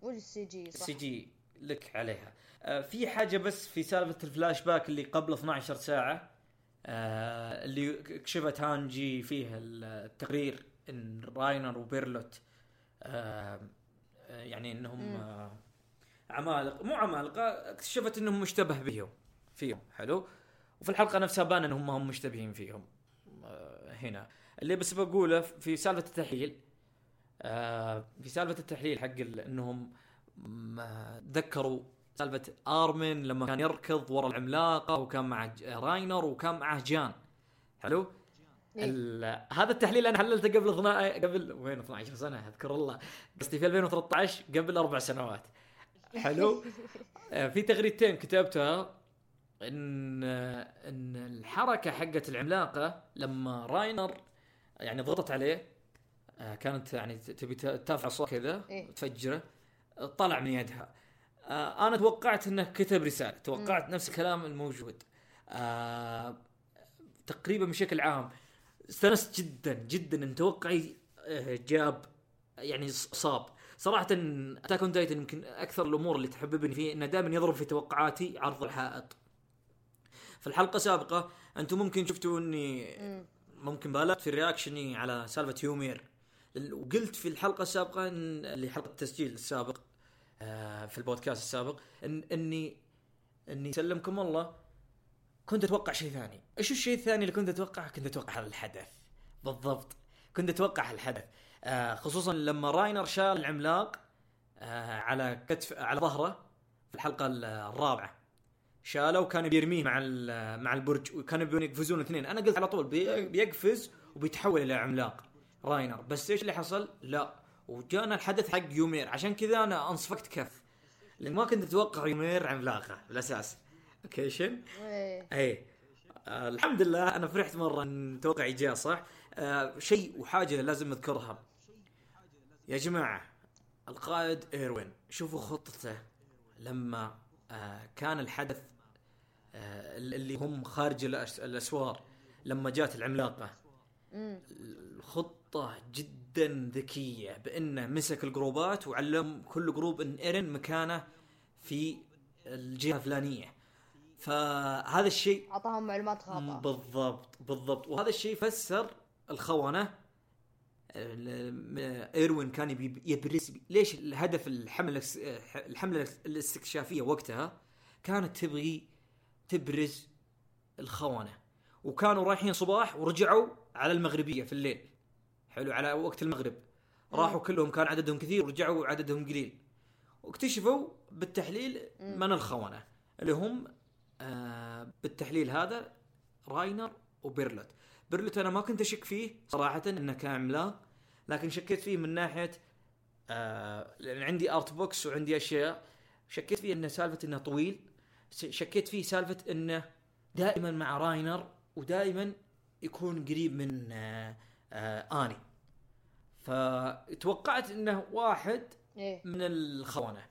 وش ال CG صح؟ ال CG لك عليها. آه في حاجة بس في سالفة الفلاش باك اللي قبل 12 ساعة اللي كشفت هانجي فيه التقرير إن راينر وبيرتولت يعني إنهم عمالقة مو عمالقة اكتشفت إنهم مشتبه بهم فيهم. حلو؟ وفي الحلقة نفسها بان إنهم هم مشتبهين فيهم. آه هنا. اللي بس بقوله في سالفة التحليل آه في سالفة التحليل حق إنهم ذكروا سالفة آرمن لما كان يركض ورا العملاقة وكان مع ج- راينر وكان معه جان. حلو؟ إيه. هذا التحليل أنا حللته قبل 12 قبل وين 12 سنة أذكر الله. قصدي في 2013 قبل أربع سنوات. حلو؟ آه، في تغريدتين كتبتها. إن إن الحركة حقت العملاقة لما راينر يعني ضغطت عليه آه كانت يعني تبي ترفع الصوت كذا إيه. تفجره طلع من يدها. آه أنا توقعت إنه كتب رسالة توقعت نفس الكلام الموجود. آه تقريبا بشكل عام. استانست جدا جدا إن توقعي جاب يعني صاب. صراحة Attack on Titan يمكن أكثر الأمور اللي تحببني فيه إنه دائما يضرب في توقعاتي عرض الحائط. في الحلقة السابقة أنتم ممكن شفتوا إني مم. ممكن بالغت في رياكشني على سالفة يومير. وقلت في الحلقة السابقة إن اللي حلقة التسجيل السابق آه، في البودكاست السابق إن إني إني سلمكم الله كنت أتوقع شيء ثاني، إيش الشيء الثاني اللي كنت اتوقعه؟ كنت أتوقع هذا الحدث. بالضبط. كنت أتوقع الحدث. آه خصوصا لما راينر شال العملاق آه على كتف على ظهره في الحلقة الرابعة. شاله وكان بيرميه مع مع البرج وكانوا بيبون يقفزون اثنين. أنا قلت على طول بي- بيقفز وبيتحول إلى عملاق. راينر. بس إيش اللي حصل؟ لا. وجانا الحدث حق يومير. عشان كذا أنا انصفقت كف. لأن ما كنت أتوقع يومير عملاقة بالأساس. okay شن؟ إيه. اي آه الحمد لله أنا فرحت مرة إن توقعي جاء صح؟ آه شيء وحاجة لازم نذكرها. يا جماعة القائد إيروين شوفوا خطته لما آه كان الحدث اللي هم خارج الأسوار لما جات العملاقة. مم. الخطة جدا ذكية بأنه مسك الجروبات وعلم كل group إن إيرن مكانه في الجهة الفلانية. فهذا الشيء أعطاهم معلومات خاطئة. بالضبط بالضبط. وهذا الشيء فسر الخونة. ال- إيروين كان يبرز ليش الهدف الحملة الحملة الاستكشافية وقتها كانت تبغي تبرز الخونة. وكانوا رايحين صباح ورجعوا على المغربية في الليل. حلو على وقت المغرب. راحوا كلهم كان عددهم كثير ورجعوا عددهم قليل. واكتشفوا بالتحليل من الخونة اللي هم آه بالتحليل هذا راينر وبيرلت بيرلت أنا ما كنت أشك فيه صراحة إنه كان عملاق لكن شكيت فيه من ناحية آه لأن عندي art books وعندي أشياء شكيت فيه انه سالفة إنه طويل. شكيت فيه سالفة إنه دائما مع راينر ودائما يكون قريب من آه آه آني. فتوقعت إنه واحد إيه. من الخونة.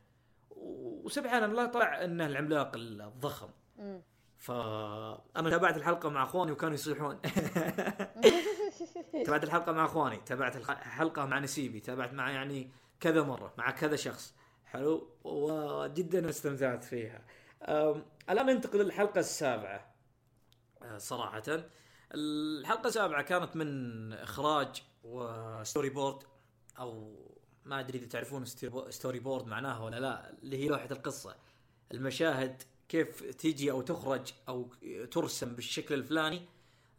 وسبحان الله طلع انه العملاق الضخم. مم. فأنا تابعت الحلقة مع أخواني وكانوا يصيحون. تابعت الحلقة مع أخواني تابعت الح- الحلقة مع نسيبي تابعت مع يعني كذا مرة مع كذا شخص. حلو؟ وجدا استمتعت فيها. الآن ننتقل للحلقة السابعة. أه، صراحة. الحلقة السابعة كانت من إخراج وستوري بورد أو ما أدري إذا تعرفون story- board معناها ولا لا اللي هي لوحة القصة. المشاهد كيف تيجي أو تخرج أو ترسم بالشكل الفلاني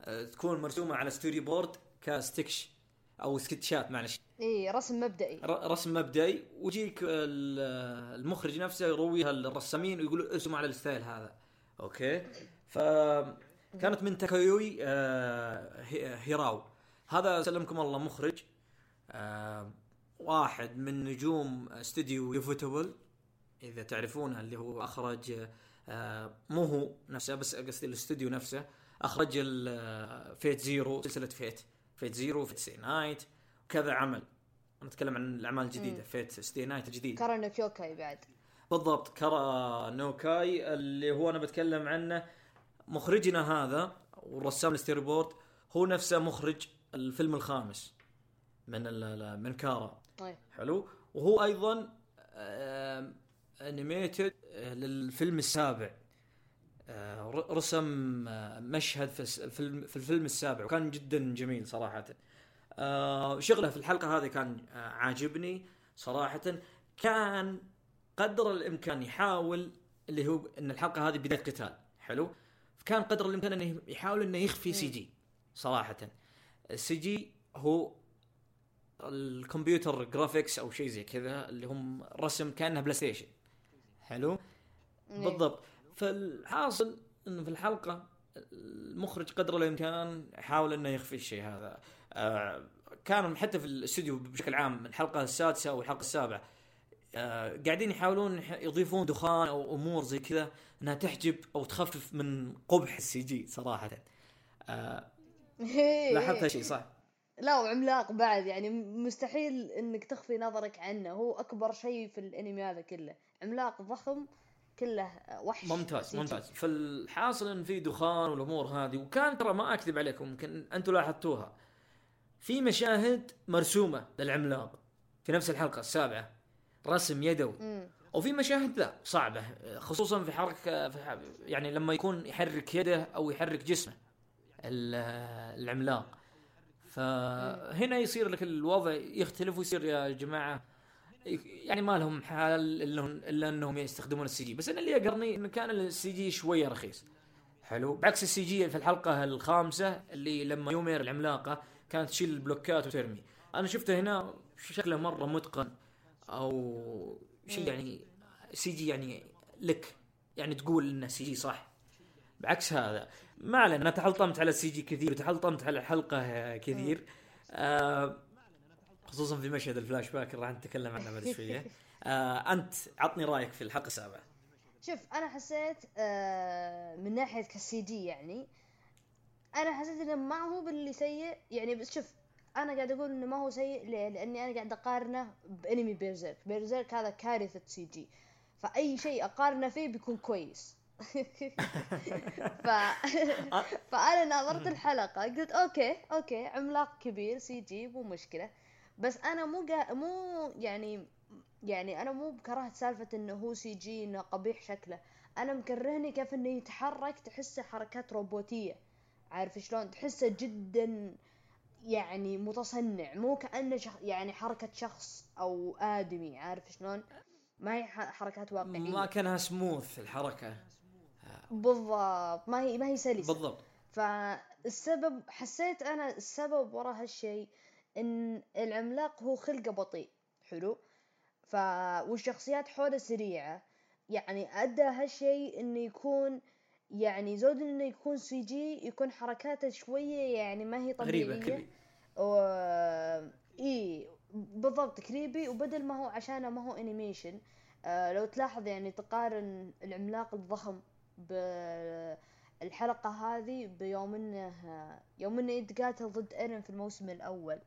أه، تكون مرسومة على story board ك sketch أو سكتشات معلش. إيه رسم مبدئي. رسم مبدئي ويجيك ال- المخرج نفسه يرويها للرسامين ويقولوا ارسموا على ال style هذا. أوكي؟ فكانت من تاكايوكي آه، هي- هيراو. هذا سلمكم الله مخرج آه، واحد من نجوم استوديو ufotable إذا تعرفونه اللي هو أخرج آه، مو هو نفسه بس قصدي الاستوديو نفسه أخرج Fate Zero سلسلة Fate Fate Zero Fate stay night وكذا عمل. نتكلم عن الأعمال الجديدة. Fate stay night الجديد كارانو كيوكاي بعد. بالضبط كارانو كيوكاي اللي هو أنا بتكلم عنه. مخرجنا هذا والرسام ال story board هو نفسه مخرج الفيلم الخامس من من كارا. إيه حلو؟ وهو أيضا animator للفيلم السابع. رسم آه، مشهد في الفيلم في الفيلم السابع وكان جدا جميل صراحة. آه، شغلة في الحلقة هذه كان آه، عاجبني صراحة. كان قدر الإمكان يحاول اللي هو إن الحلقة هذه بداية قتال. حلو؟ كان قدر الإمكان إنه يحاول إنه يخفي CG صراحة. ال CG هو ال computer graphics أو شيء زي كذا اللي هم رسم كأنه PlayStation. حلو. بالضبط. فالحاصل انه في الحلقة المخرج قدر الإمكان يحاول إنه يخفي الشيء هذا آه كانوا حتى في الاستوديو بشكل عام الحلقة السادسة أو الحلقة السابعة آه قاعدين يحاولون يح- يضيفون دخان أو أمور زي كذا إنها تحجب أو تخفف من قبح السي جي صراحة آه. لاحظت هالشيء صح؟ لا وعملاق بعد يعني مستحيل إنك تخفي نظرك عنه هو أكبر شيء في الأنمي هذا كله عملاق ضخم كله وحش ممتاز ممتاز. فالحاصل إن في دخان والأمور هذه وكان ترى ما أكذب عليكم يمكن أنتم لاحظتوها. في مشاهد مرسومة للعملاق في نفس الحلقة السابعة رسم يدوي. مم. وفي مشاهد لا صعبة خصوصا في حركة في يعني لما يكون يحرك يده أو يحرك جسمه العملاق. فهنا يصير لك الوضع يختلف ويصير يا جماعة يعني ما لهم حال الا أنهم يستخدمون ال CG. بس أنا اللي يقهرني انه كان ال CG شوية رخيص. حلو. بعكس ال CG في الحلقة الخامسة اللي لما يومير العملاقة كانت تشيل البلوكات وترمي. أنا شفته هنا شكله مرة متقن أو شيء يعني CG يعني لك. يعني تقول إنه CG صح. بعكس هذا ما علينا أنا تحلطمت على ال CG كثير وتحلطمت على الحلقة كثير. آه خصوصا في مشهد الفلاش باك راح نتكلم عنه بعد شوية. آه أنت عطني رأيك في الحلقة السابعه شوف أنا حسيت آه من ناحية ك CG يعني أنا حسيت إنه ما هو باللي سيء. يعني بس شوف أنا قاعد أقول إنه ما هو سيء. لأني أنا قاعد أقارنه بأنمي Berserk Berserk هذا كارثة CG فأي شيء أقارنه فيه بيكون كويس. ف... فأنا ناظرت الحلقة قلت okay okay عملاق كبير CG مو مشكلة. بس أنا مو قا... مو يعني يعني أنا مو مكرهني سالفة إنه هو CG إنه قبيح شكله. أنا مكرهني كيف إنه يتحرك تحسه حركات روبوتية. عارف شلون؟ تحسه جدا يعني متصنع مو كأنه شخ... يعني حركة شخص أو آدمي. عارف شلون؟ ما هي حركات واقعية. ما كانها سموث الحركة. بالضبط. ما هي ما هي سلسة. بالضبط. فالسبب حسيت أنا السبب وراء هالشيء إن العملاق هو خلقه بطيء. حلو؟ ف والشخصيات حوله سريعة. يعني أدى هالشيء إنه يكون يعني زود إنه يكون CG يكون حركاته شوية يعني ما هي طبيعية. غريبة creepy. و... إي بالضبط creepy. وبدل ما هو عشانه ما هو animation آه لو تلاحظ يعني تقارن العملاق الضخم بالحلقة هذه بيوم إنه يوم إنه يتقاتل ضد ايرن في الموسم الأول.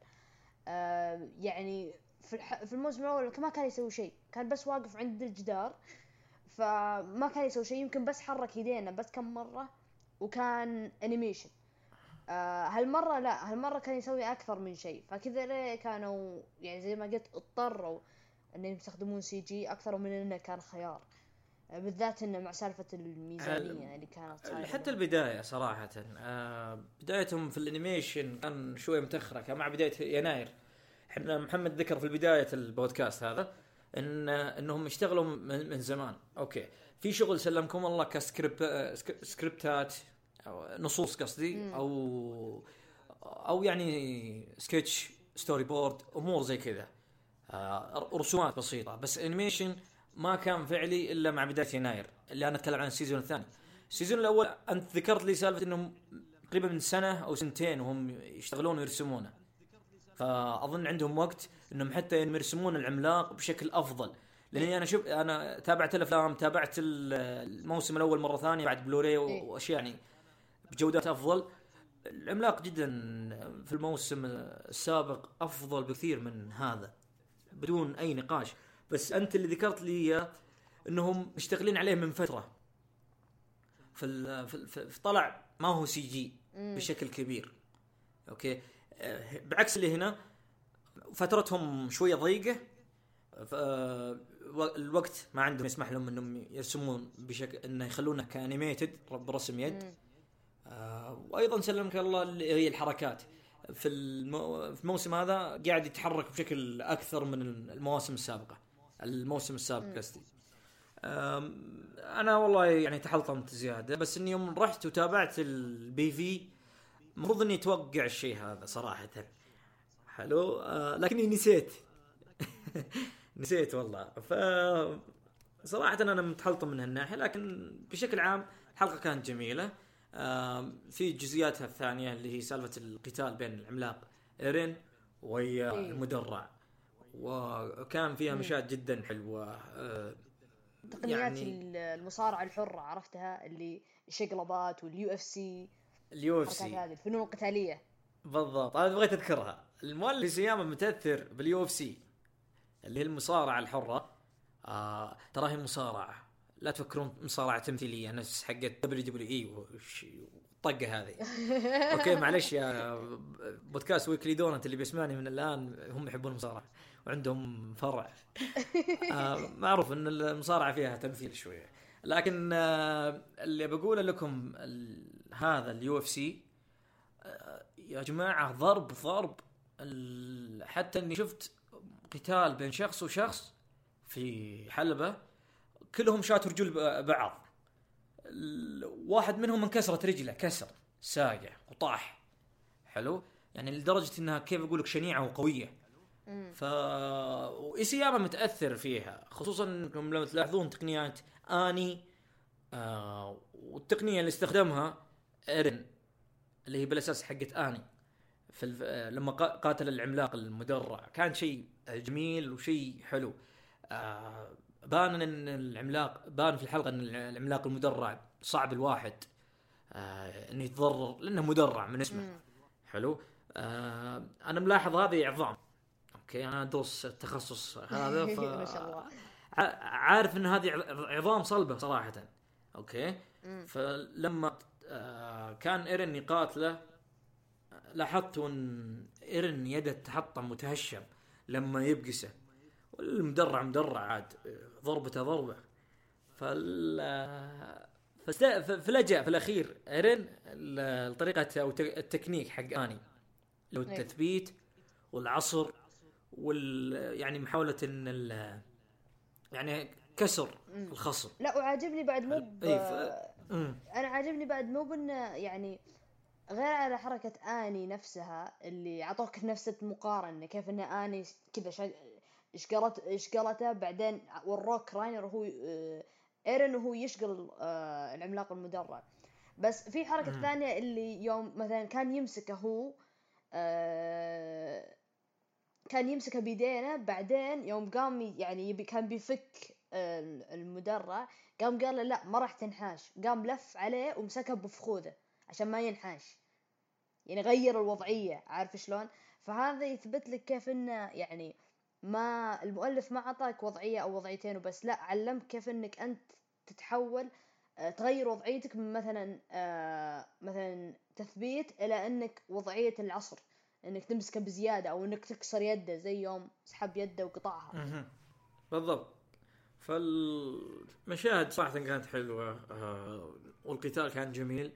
آه يعني في. في الموسم الأول ما كان يسوي شيء. كان بس واقف عند الجدار فما كان يسوي شيء. يمكن بس حرك يدينه بس كم مرة وكان animation آه هالمرة لا هالمرة كان يسوي أكثر من شيء. فكذا ليه كانوا يعني زي ما قلت اضطروا إنهم يستخدمون CG أكثر من إنه كان خيار. بالذات إنه مع سالفة الميزانية اللي كانت حتى البداية صراحة آه بدايتهم في ال animation كان شوية متأخرة كان مع بداية يناير. إحنا محمد ذكر في بدايه البودكاست هذا إن إنهم اشتغلوا من زمان. okay. في شغل سلمكم الله كسكريبت سكريبتات أو نصوص قصدي أو أو يعني sketch storyboard أمور زي كذا. آه رسومات بسيطة. بس animation ما كان فعلي إلا مع بداية يناير اللي أنا أتكلم عن ال season الثاني. ال season الأول أنت ذكرت لي سالفة إنهم تقريبا من سنة أو سنتين وهم يشتغلون ويرسمونه. فأظن عندهم وقت إنهم حتى يرسمون العملاق بشكل أفضل. لأني أنا شوف أنا تابعت الأفلام تابعت الموسم الأول مرة ثانية بعد بلوري إيه. وأشياء يعني بجودات أفضل. العملاق جدا في الموسم السابق أفضل بكثير من هذا بدون أي نقاش. بس أنت اللي ذكرت لي إياه إنهم مشتغلين عليه من فترة. في, في طلع ما هو CG بشكل كبير. okay؟ آه، بعكس اللي هنا فترتهم شوية ضيقة. الوقت ما عندهم يسمح لهم إنهم يرسمون بشكل إنه يخلونه ك animated برسم يد. آه وأيضا سلمك الله اللي هي الحركات. في, المو... في الموسم هذا قاعد يتحرك بشكل أكثر من المواسم السابقة. الموسم السابق قصدي. أنا والله يعني تحلطمت زيادة بس إني يوم رحت وتابعت البي في المفروض إني أتوقع الشيء هذا صراحة. حلو؟ آه لكني نسيت. نسيت والله. ف صراحة أنا متحلطم من هالناحية لكن بشكل عام الحلقة كانت جميلة. آه في جزئياتها الثانية اللي هي سالفة القتال بين العملاق إيرين ويا إيه. المدرع. وكان فيها مشاهد جدا حلوة. آه، تقنيات يعني المصارعة الحرة عرفتها؟ اللي الشقلبات وال UFC ال UFC هذه الفنون القتالية. بالضبط. أنا بغيت أذكرها. المؤلف إيساياما متأثر بال UFC اللي هي المصارعة الحرة. آه ترى هي مصارعة. لا تفكرون مصارعة تمثيلية نفس حقت WWE والطقة هذه. okay معلش يا بودكاست ويكلي دونت اللي بيسمعني من الآن هم يحبون المصارعة. وعندهم فرع. آه معروف إن المصارعة فيها تمثيل شوية. لكن آه اللي بقوله لكم هذا ال UFC يا جماعة ضرب ضرب حتى إني شفت قتال بين شخص وشخص في حلبة كلهم شاتوا رجول بعض. واحد منهم انكسرت رجله كسر ساقع وطاح. حلو؟ يعني لدرجة إنها كيف أقول لك شنيعة وقوية. ف وايسياما متأثر فيها خصوصا إنكم لما تلاحظون تقنيات آني آه والتقنية اللي استخدمها إيرن اللي هي بالأساس حقت آني. في الف... آه لما قا- قاتل العملاق المدرع. كان شيء جميل وشيء حلو. آه بان إن العملاق بان في الحلقة إن العملاق المدرع صعب الواحد آه انه يتضرر لأنه مدرع من اسمه. حلو؟ آه أنا ملاحظ هذه عظام. okay أنا أدرس التخصص هذا ف ما شاء الله. عارف إن هذه عظام صلبة صراحة. أوكي. فلما آه كان إيرن يقاتله لاحظت إن إيرن يده تحطم متهشم لما يبقسه. والمدرع مدرع عاد ضربته ضربة. فال فست... فلجأ في الأخير إيرن لطريقة أو التكنيك حق آني. لو أي. التثبيت والعصر وال يعني محاولة إن ال... يعني كسر. الخصم لا وعاجبني بعد مو ب... إي، ف- مم. أنا عاجبني بعد مو بإنه يعني غير على حركة آني نفسها اللي عطوك نفس المقارنة كيف إن آني كذا شا- شقلت شقلته بعدين وروك راينر وهو آه، إيرن وهو يشقل آه، العملاق المدرع بس في حركة. ثانية اللي يوم مثلا كان يمسكه هو آه، كان يمسكه بيدينه بعدين يوم قام يعني يبي كان بيفك المدرع قام قال له لا ما راح تنحاش. قام لف عليه ومسكه بفخوذه عشان ما ينحاش. يعني غير الوضعية عارف شلون؟ فهذا يثبت لك كيف إنه يعني ما المؤلف ما عطاك وضعية أو وضعيتين وبس لا علمك كيف إنك أنت تتحول آه، تغير وضعيتك من مثلا آه، مثلا تثبيت إلى إنك وضعية العصر. إنك تمسكه بزيادة أو إنك تكسر يده زي يوم سحب يده وقطعها. بالضبط. فالمشاهد صراحة كانت حلوة. آه والقتال كان جميل.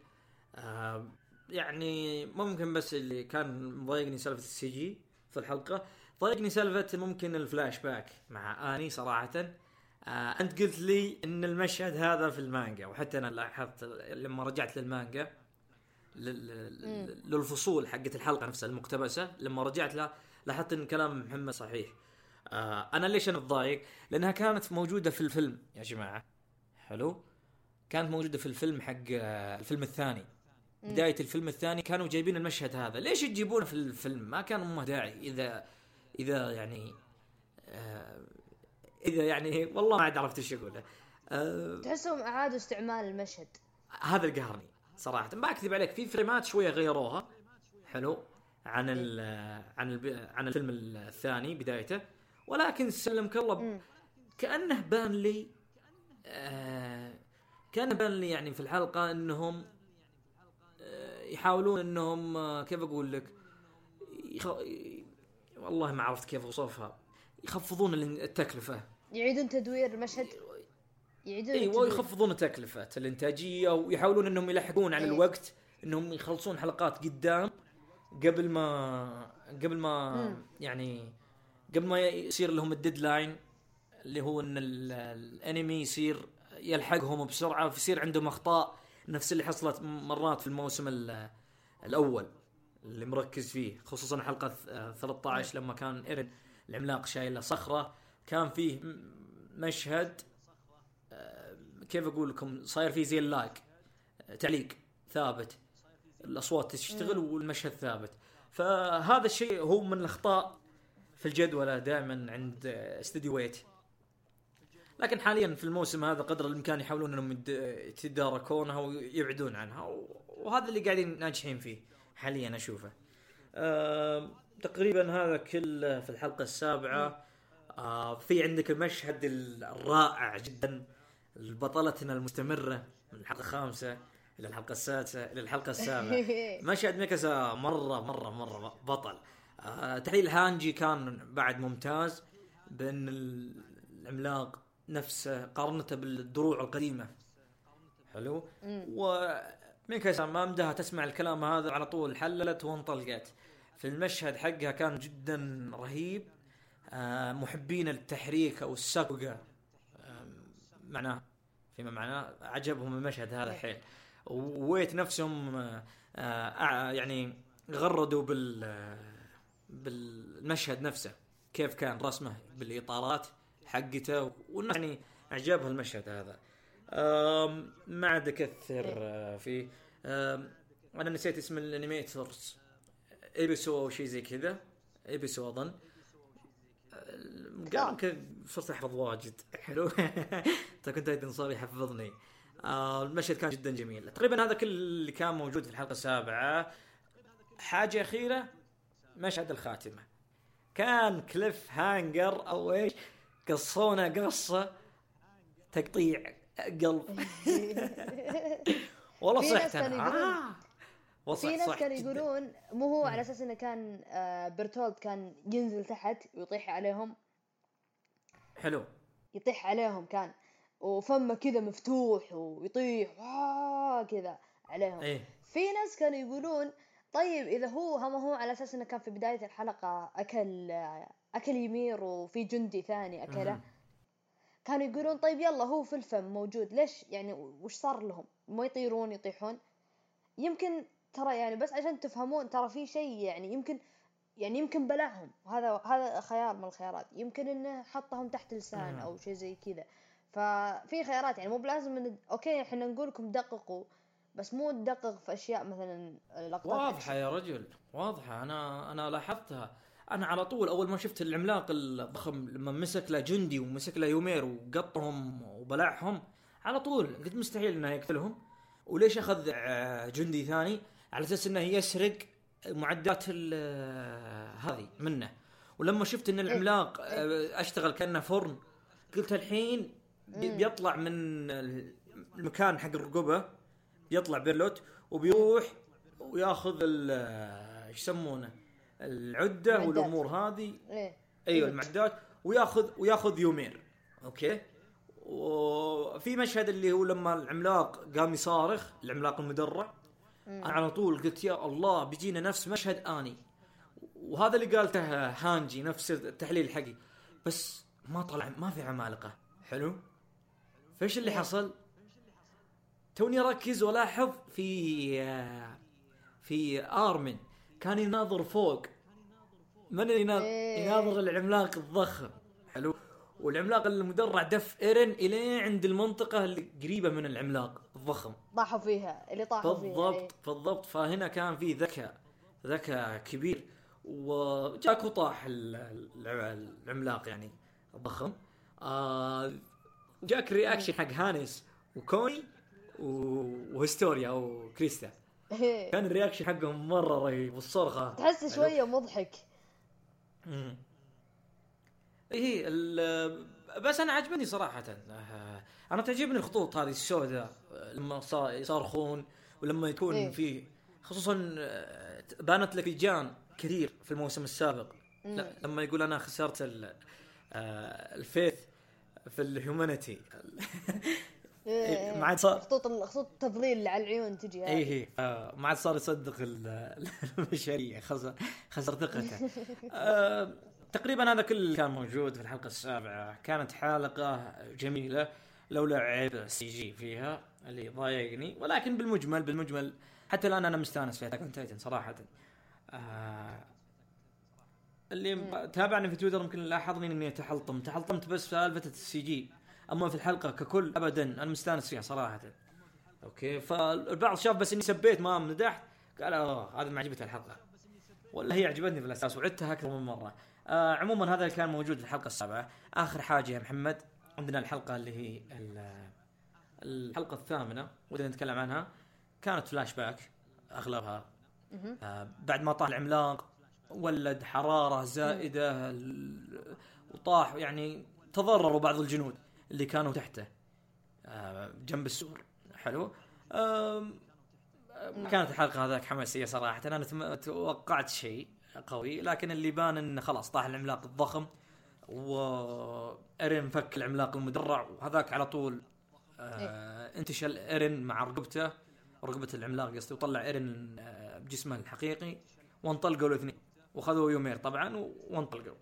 آه يعني ممكن بس اللي كان مضايقني سالفة ال CG في الحلقة. ضايقني سالفة ممكن الفلاش باك مع آني صراحة. آه أنت قلت لي إن المشهد هذا في المانجا وحتى أنا لاحظت لما رجعت للمانجا لل- للفصول حقت الحلقة نفسها المقتبسة لما رجعت لها لاحظت إن كلام محمد صحيح. آه أنا ليش أنا متضايق؟ لأنها كانت موجودة في الفيلم. يا جماعة حلو؟ كانت موجودة في الفيلم حق آه الفيلم الثاني. بداية الفيلم الثاني كانوا جايبين المشهد هذا. ليش تجيبونه في الفيلم؟ ما كان أمه داعي. إذا إذا يعني آه إذا يعني والله ما عاد عرفت إيش اقوله آه تحسهم أعادوا استعمال المشهد. هذا اللي قهرني. صراحة. ما أكذب عليك في فريمات شوية غيروها. حلو. عن ال عن ال عن الفيلم الثاني بدايته. ولكن سلمك الله. كأنه بان لي آه كان بان لي يعني في الحلقة إنهم آه يحاولون إنهم آه كيف أقول لك يخ... والله ما عرفت كيف أوصفها. يخفضون التكلفة. يعيدون تدوير المشهد. يعيدون أيوه التدوير. يخفضون تكلفة الانتاجية ويحاولون إنهم يلحقون على إيه. الوقت إنهم يخلصون حلقات قدام قبل ما قبل ما مم. يعني قبل ما يصير لهم الديدلاين اللي هو إن ال- الأنمي يصير يلحقهم بسرعة فيصير عندهم أخطاء نفس اللي حصلت مرات في الموسم ال- الأول اللي مركز فيه خصوصا حلقة ث- 13 لما كان إيرن العملاق شايله صخرة كان فيه مشهد كيف أقول لكم؟ صاير في زي ال lag تعليق ثابت الأصوات تشتغل والمشهد ثابت. فهذا الشيء هو من الأخطاء في الجدولة دائما عند استوديو Wit. لكن حاليا في الموسم هذا قدر الإمكان يحاولون إنهم يتداركونها ويبعدون عنها وهذا اللي قاعدين ناجحين فيه حاليا أشوفه. آه تقريبا هذا كله في الحلقة السابعة. آه في عندك المشهد الرائع جدا. بطلتنا المستمرة من الحلقة الخامسة إلى الحلقة السادسة إلى الحلقة السابعة. مشهد ميكاسا مرة مرة مرة بطل. آه تحليل هانجي كان بعد ممتاز بأن العملاق نفسه قارنته بالدروع القديمة. حلو؟ وميكاسا ما مدها تسمع الكلام هذا على طول حللت وانطلقت. في المشهد حقها كان جدا رهيب. آه محبين التحريك أو آه معناه فيما معناه عجبهم المشهد هذا حيل وويت نفسهم آه, يعني غردوا بال بالمشهد نفسه كيف كان رسمه بالإطارات حقته. والناس يعني أعجبها المشهد هذا. ما عاد أكثر آه، فيه. أنا نسيت اسم ال animators إيبسو أو شيء زي كذا. إيبسو أظن. صرت احفظ واجد. حلو. كنت أيضا صار يحفظني آه المشهد كان جدا جميل. تقريبا هذا كل اللي كان موجود في الحلقة السابعة. حاجة أخيرة مشهد الخاتمة. كان كليف هانجر أو إيش قصونا قصة تقطيع قلب. والله صحت أنا آه. في ناس كانوا يقولون مو هو على أساس إنه كان آه برتولد كان ينزل تحت ويطيح عليهم. حلو. يطيح عليهم كان. وفمه كذا مفتوح ويطيح كذا عليهم. إيه؟ في ناس كانوا يقولون طيب إذا هو هم هو على أساس إنه كان في بداية الحلقة أكل أكل يمير وفي جندي ثاني أكله. كانوا يقولون طيب يلا هو في الفم موجود ليش يعني وش صار لهم؟ ما يطيرون يطيحون؟ يمكن ترى يعني بس عشان تفهمون ترى في شيء يعني يمكن يعني يمكن بلعهم هذا هذا خيار من الخيارات. يمكن إنه حطهم تحت لسان أو شيء زي كذا. ففي خيارات يعني مو بلازم إن أوكي إحنا نقول لكم دققوا بس مو تدقق في أشياء مثلا لقطات واضحة يا رجل واضحة. أنا أنا لاحظتها. أنا على طول أول ما شفت العملاق الضخم لما مسك له جندي ومسك له يومير وقطهم وبلعهم على طول قلت مستحيل إنه يقتلهم. وليش أخذ آه، جندي ثاني؟ على أساس إنه يسرق معدات آه، هذه منه. ولما شفت إن العملاق آه، أشتغل كأنه فرن قلت الحين بيطلع من المكان حق الرقبة يطلع بيرتولت وبيروح وياخذ إيش يسمونه العدة المعدات. والأمور هذه. إيه. أيوه المعدات. وياخذ وياخذ يومير. okay؟ وفي مشهد اللي هو لما العملاق قام يصارخ العملاق المدرع. أنا على طول قلت يا الله بيجينا نفس مشهد آني. وهذا اللي قالته هانجي نفس التحليل حقي. بس ما طلع ما في عمالقة. حلو؟ فايش اللي حصل؟ توني اركز والاحظ في في آرمن. كان يناظر فوق. من اللي يناظر إيه. يناظر العملاق الضخم؟ حلو؟ والعملاق المدرع دف ايرن إلين عند المنطقة اللي قريبة من العملاق الضخم. طاحوا فيها اللي طاحوا بالضبط فيها بالضبط إيه. بالضبط فهنا كان في ذكاء ذكاء كبير. وجاك وطاح العملاق يعني الضخم آه جاك reaction حق هانس وكوني وهستوريا أو كريستا. إيه. كان ال reaction حقهم مرة رهيب والصرخة. تحس شوية مضحك. إيه بس أنا عجبني صراحة. آه، أنا تعجبني الخطوط هذه السوداء لما يصارخون ولما يكون إيه؟ في خصوصا آه، بانت لك جان كثير في الموسم السابق. لا لما يقول أنا خسرت آه، الفيث في الهيومانيتي. إيه ما عاد صار خطوط خطوط التفضيل اللي على العيون تجي اي اي آه ما عاد صار يصدق المشاريع خسر خسر ثقته. آه تقريبا هذا كل اللي كان موجود في الحلقة السابعة. كانت حلقة جميلة لولا عيب ال CG فيها اللي ضايقني. ولكن بالمجمل بالمجمل حتى الآن أنا مستأنس في أتاك تايتن تايتن صراحة. آه اللي تابعني في تويتر يمكن لاحظني إني تحلطم. تحلطمت بس في سالفة ال CG أما في الحلقة ككل ابدا أنا مستأنس فيها صراحة. أوكي فالبعض شاف بس إني سبيت ما مدحت قال آه هذا ما عجبته الحلقة. ولا هي عجبتني في الأساس وعدتها أكثر من مرة. آه عموما هذا اللي كان موجود في الحلقة السابعة. آخر حاجة يا محمد عندنا الحلقة اللي هي الحلقة الثامنة ودنا نتكلم عنها. كانت فلاش باك أغلبها. آه بعد ما طاح العملاق ولد حرارة زائدة وطاح يعني تضرروا بعض الجنود اللي كانوا تحته. آه جنب السور. حلو. آه كانت الحلقة هذاك حماسية صراحة. أنا توقعت شيء. قوي لكن اللي بان انه خلاص طاح العملاق الضخم وايرين فك العملاق المدرع وهذاك على طول آه انتشل إيرين مع رقبته رقبه العملاق قصدي وطلع إيرين آه بجسمه الحقيقي وانطلقوا الاثنين وخذوا يومير طبعا وانطلقوا.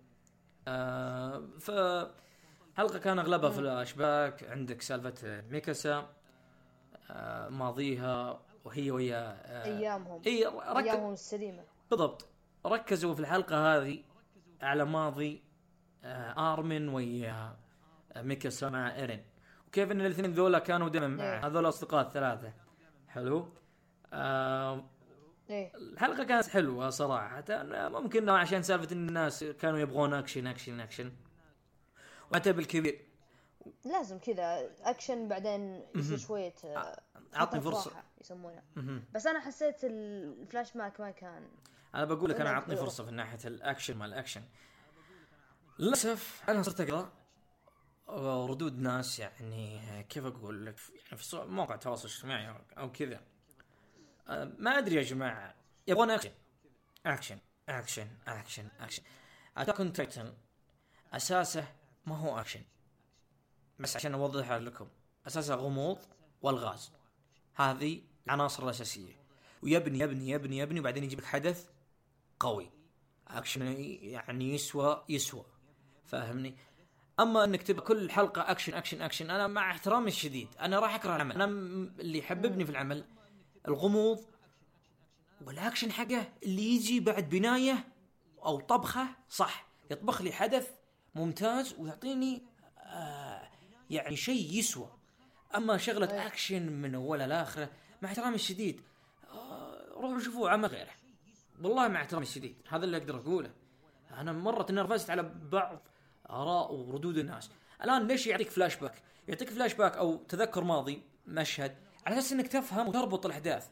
آه ف حلقة كان أغلبها فلاش باك عندك سالفة ميكاسا آه ماضيها وهي ويا آه أيامهم. إي ركز أيامهم السليمة. بالضبط. ركزوا في الحلقة هذه على ماضي آه آرمن ويا آه، ميكاسا مع إيرين. وكيف إن الاثنين ذولا كانوا دائما مع إيه. هذول أصدقاء الثلاثة. حلو. آه إيه. الحلقة كانت حلوة صراحة. ممكن عشان سالفة إن الناس كانوا يبغون action action action. وحتى بالكبير. لازم كذا أكشن بعدين يصير شوية عطني فترة فرصة. راحة يسمونها. بس أنا حسيت الفلاش باك ما كان أنا بقول لك أنا عطني. فرصة في ناحية الأكشن مال الأكشن. للأسف أنا صرت أقرأ ردود ناس يعني كيف أقول لك؟ يعني في مواقع التواصل الاجتماعي أو- أو كذا. آه، ما أدري يا جماعة يبغون action. action action action action. Attack on Titan أساسه ما هو أكشن. بس عشان أوضحها لكم أساسه غموض والغاز. هذه العناصر الأساسية. ويبني يبني يبني يبني وبعدين يجيب لك حدث قوي. اكشن يعني يسوى يسوى. فاهمني؟ أما إنك تبقى كل حلقة action action action أنا مع احترامي الشديد. أنا راح أكره العمل. أنا اللي يحببني في العمل الغموض والاكشن حقه اللي يجي بعد بناية أو طبخة صح. يطبخ لي حدث ممتاز ويعطيني آه يعني شيء يسوى. أما شغلة اكشن من اوله لاخره مع احترامي الشديد آه روحوا شوفوا عمل غيره. والله مع احترامي الشديد هذا اللي أقدر أقوله. أنا مرة تنرفزت على بعض آراء وردود الناس. الآن ليش يعطيك فلاش باك يعطيك فلاش باك أو تذكر ماضي مشهد على أساس إنك تفهم وتربط الأحداث.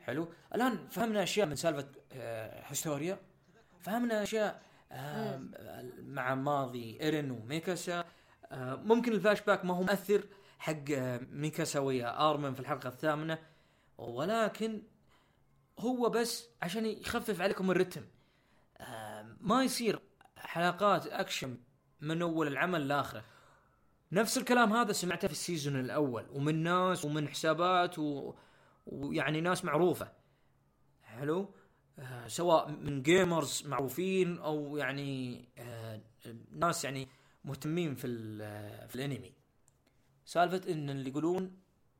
حلو؟ الآن فهمنا أشياء من سالفة آه هستوريا. فهمنا أشياء مع ماضي ايرين وميكاسا. آه ممكن الفلاش باك ما هو مؤثر حق آه ميكاسا ويا آرمن في الحلقة الثامنة. ولكن هو بس عشان يخفف عليكم الرتم. ما يصير حلقات أكشن من أول العمل لآخره. نفس الكلام هذا سمعته في ال season الأول ومن ناس ومن حسابات و... ويعني ناس معروفة. حلو؟ آه سواء من gamers معروفين أو يعني آه ناس يعني مهتمين في في الأنمي. سالفة إن اللي يقولون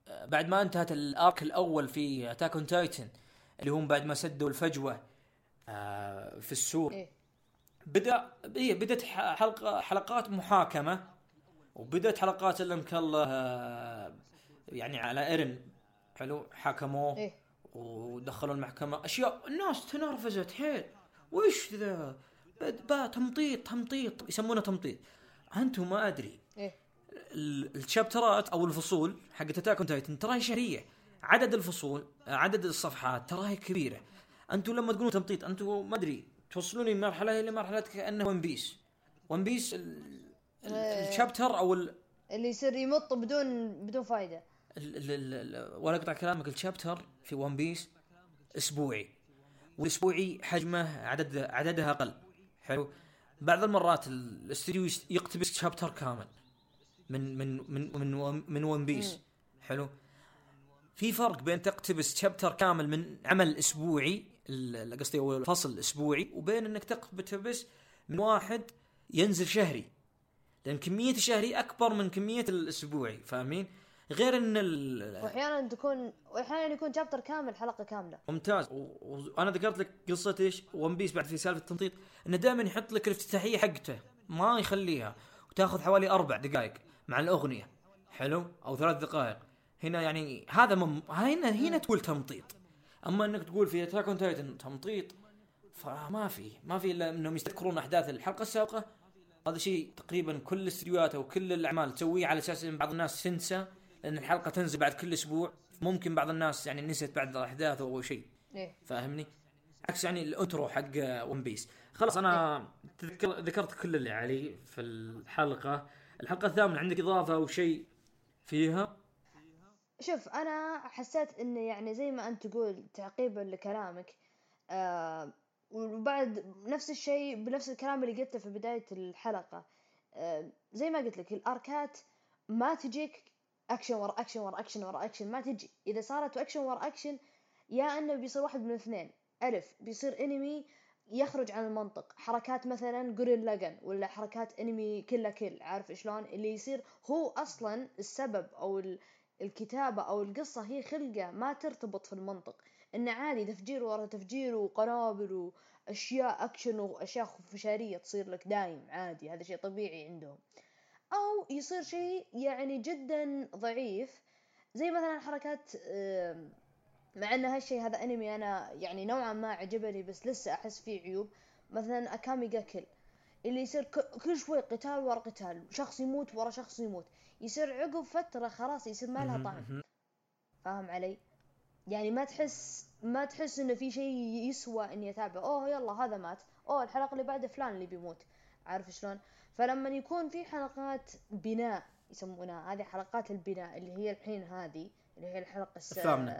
آه، بعد ما انتهت ال arc الأول في Attack on Titan اللي هم بعد ما سدوا الفجوة آه في السور إيه. بدا بدت ح- حلقة حلقات محاكمة وبدت حلقات اللي الله آه، يعني على ايرن حلو؟ حاكموه إيه. ودخلوا المحكمة. أشياء الناس تنرفزت حيل. وش ذا؟ با تمطيط تمطيط يسمونه تمطيط. أنتم ما أدري. إيه. ال- ال chapterات أو الفصول حقت Attack Titan تراها شهرية. عدد الفصول عدد الصفحات تراها كبيرة. أنتم لما تقولون تمطيط أنتم ما أدري توصلوني من مرحلة إلى مرحلة كأنه One Piece One Piece ال- ال-. ال chapter أو ال اللي يصير يمط بدون بدون فايدة. ال- ال- ال- ولا أقطع كلامك ال chapter في One Piece أسبوعي. والاسبوعي حجمه عدد عددها أقل. حلو؟ بعض المرات ال- الاستوديو يس- يقتبس chapter كامل من من من من One- من One Piece في فرق بين تقتبس chapter كامل من عمل أسبوعي قصدي هو فصل اسبوعي وبين إنك تقتبس من واحد ينزل شهري. لأن كمية الشهري أكبر من كمية الأسبوعي فاهمين؟ غير إن ال- وأحيانا تكون وأحيانا يكون chapter كامل حلقة كاملة. ممتاز. و- وأنا ذكرت لك قصة إيش؟ One Piece بعد في سالفة التمطيط إنه دائما يحط لك الافتتاحية حقته. ما يخليها. وتاخذ حوالي أربع دقائق مع الأغنية. حلو؟ أو ثلاث دقائق. هنا يعني هذا مم... هنا هنا تقول تمطيط. أما إنك تقول في Attack on Titan تمطيط فما في ما في إلا إنهم يستذكرون أحداث الحلقة السابقة. هذا شيء تقريبا كل الاستديوهات أو كل الأعمال تسويه على أساس إن بعض الناس تنسى لأن الحلقة تنزل بعد كل أسبوع. ممكن بعض الناس يعني نسيت بعض الأحداث أو شيء. إيه. فاهمني؟ عكس يعني ال intro حق One Piece خلاص أنا تذكر ذكرت كل اللي علي في الحلقة. الحلقة الثامنة عندك إضافة أو شيء فيها؟ شوف أنا حسيت انه يعني زي ما أنت تقول تعقيبا لكلامك آه وبعد نفس الشيء بنفس الكلام اللي قلته في بداية الحلقة آه زي ما قلت لك ال arcات ما تجيك أكشن ورا أكشن ورا أكشن ورا أكشن ما تجي. إذا صارت أكشن ورا أكشن يا إنه بيصير واحد من اثنين. ألف بيصير انمي يخرج عن المنطق. حركات مثلا جوريل لاجن ولا حركات anime Kill la Kill عارف شلون؟ اللي يصير هو أصلا السبب أو الكتابة أو القصة هي خلقة ما ترتبط في المنطق. انه عادي تفجير ورا تفجير وقنابل وأشياء أكشن وأشياء خفشارية تصير لك دايم عادي هذا شيء طبيعي عندهم. أو يصير شيء يعني جدا ضعيف زي مثلا حركات مع إن هالشيء هذا أنمي أنا يعني نوعا ما عجبني بس لسه أحس فيه عيوب. مثلا اكامي جاكل اللي يصير كل شوي قتال ورا قتال شخص يموت ورا شخص يموت. يصير عقب فترة خلاص يصير ما لها طعم. فاهم علي؟ يعني ما تحس ما تحس إنه في شيء يسوى إني اتابعه أوه يلا هذا مات. أوه الحلقة اللي بعدها فلان اللي بيموت. عارف شلون؟ فلما يكون في حلقات بناء يسمونها هذه حلقات البناء اللي هي الحين هذه اللي هي الحلقة الثامنة.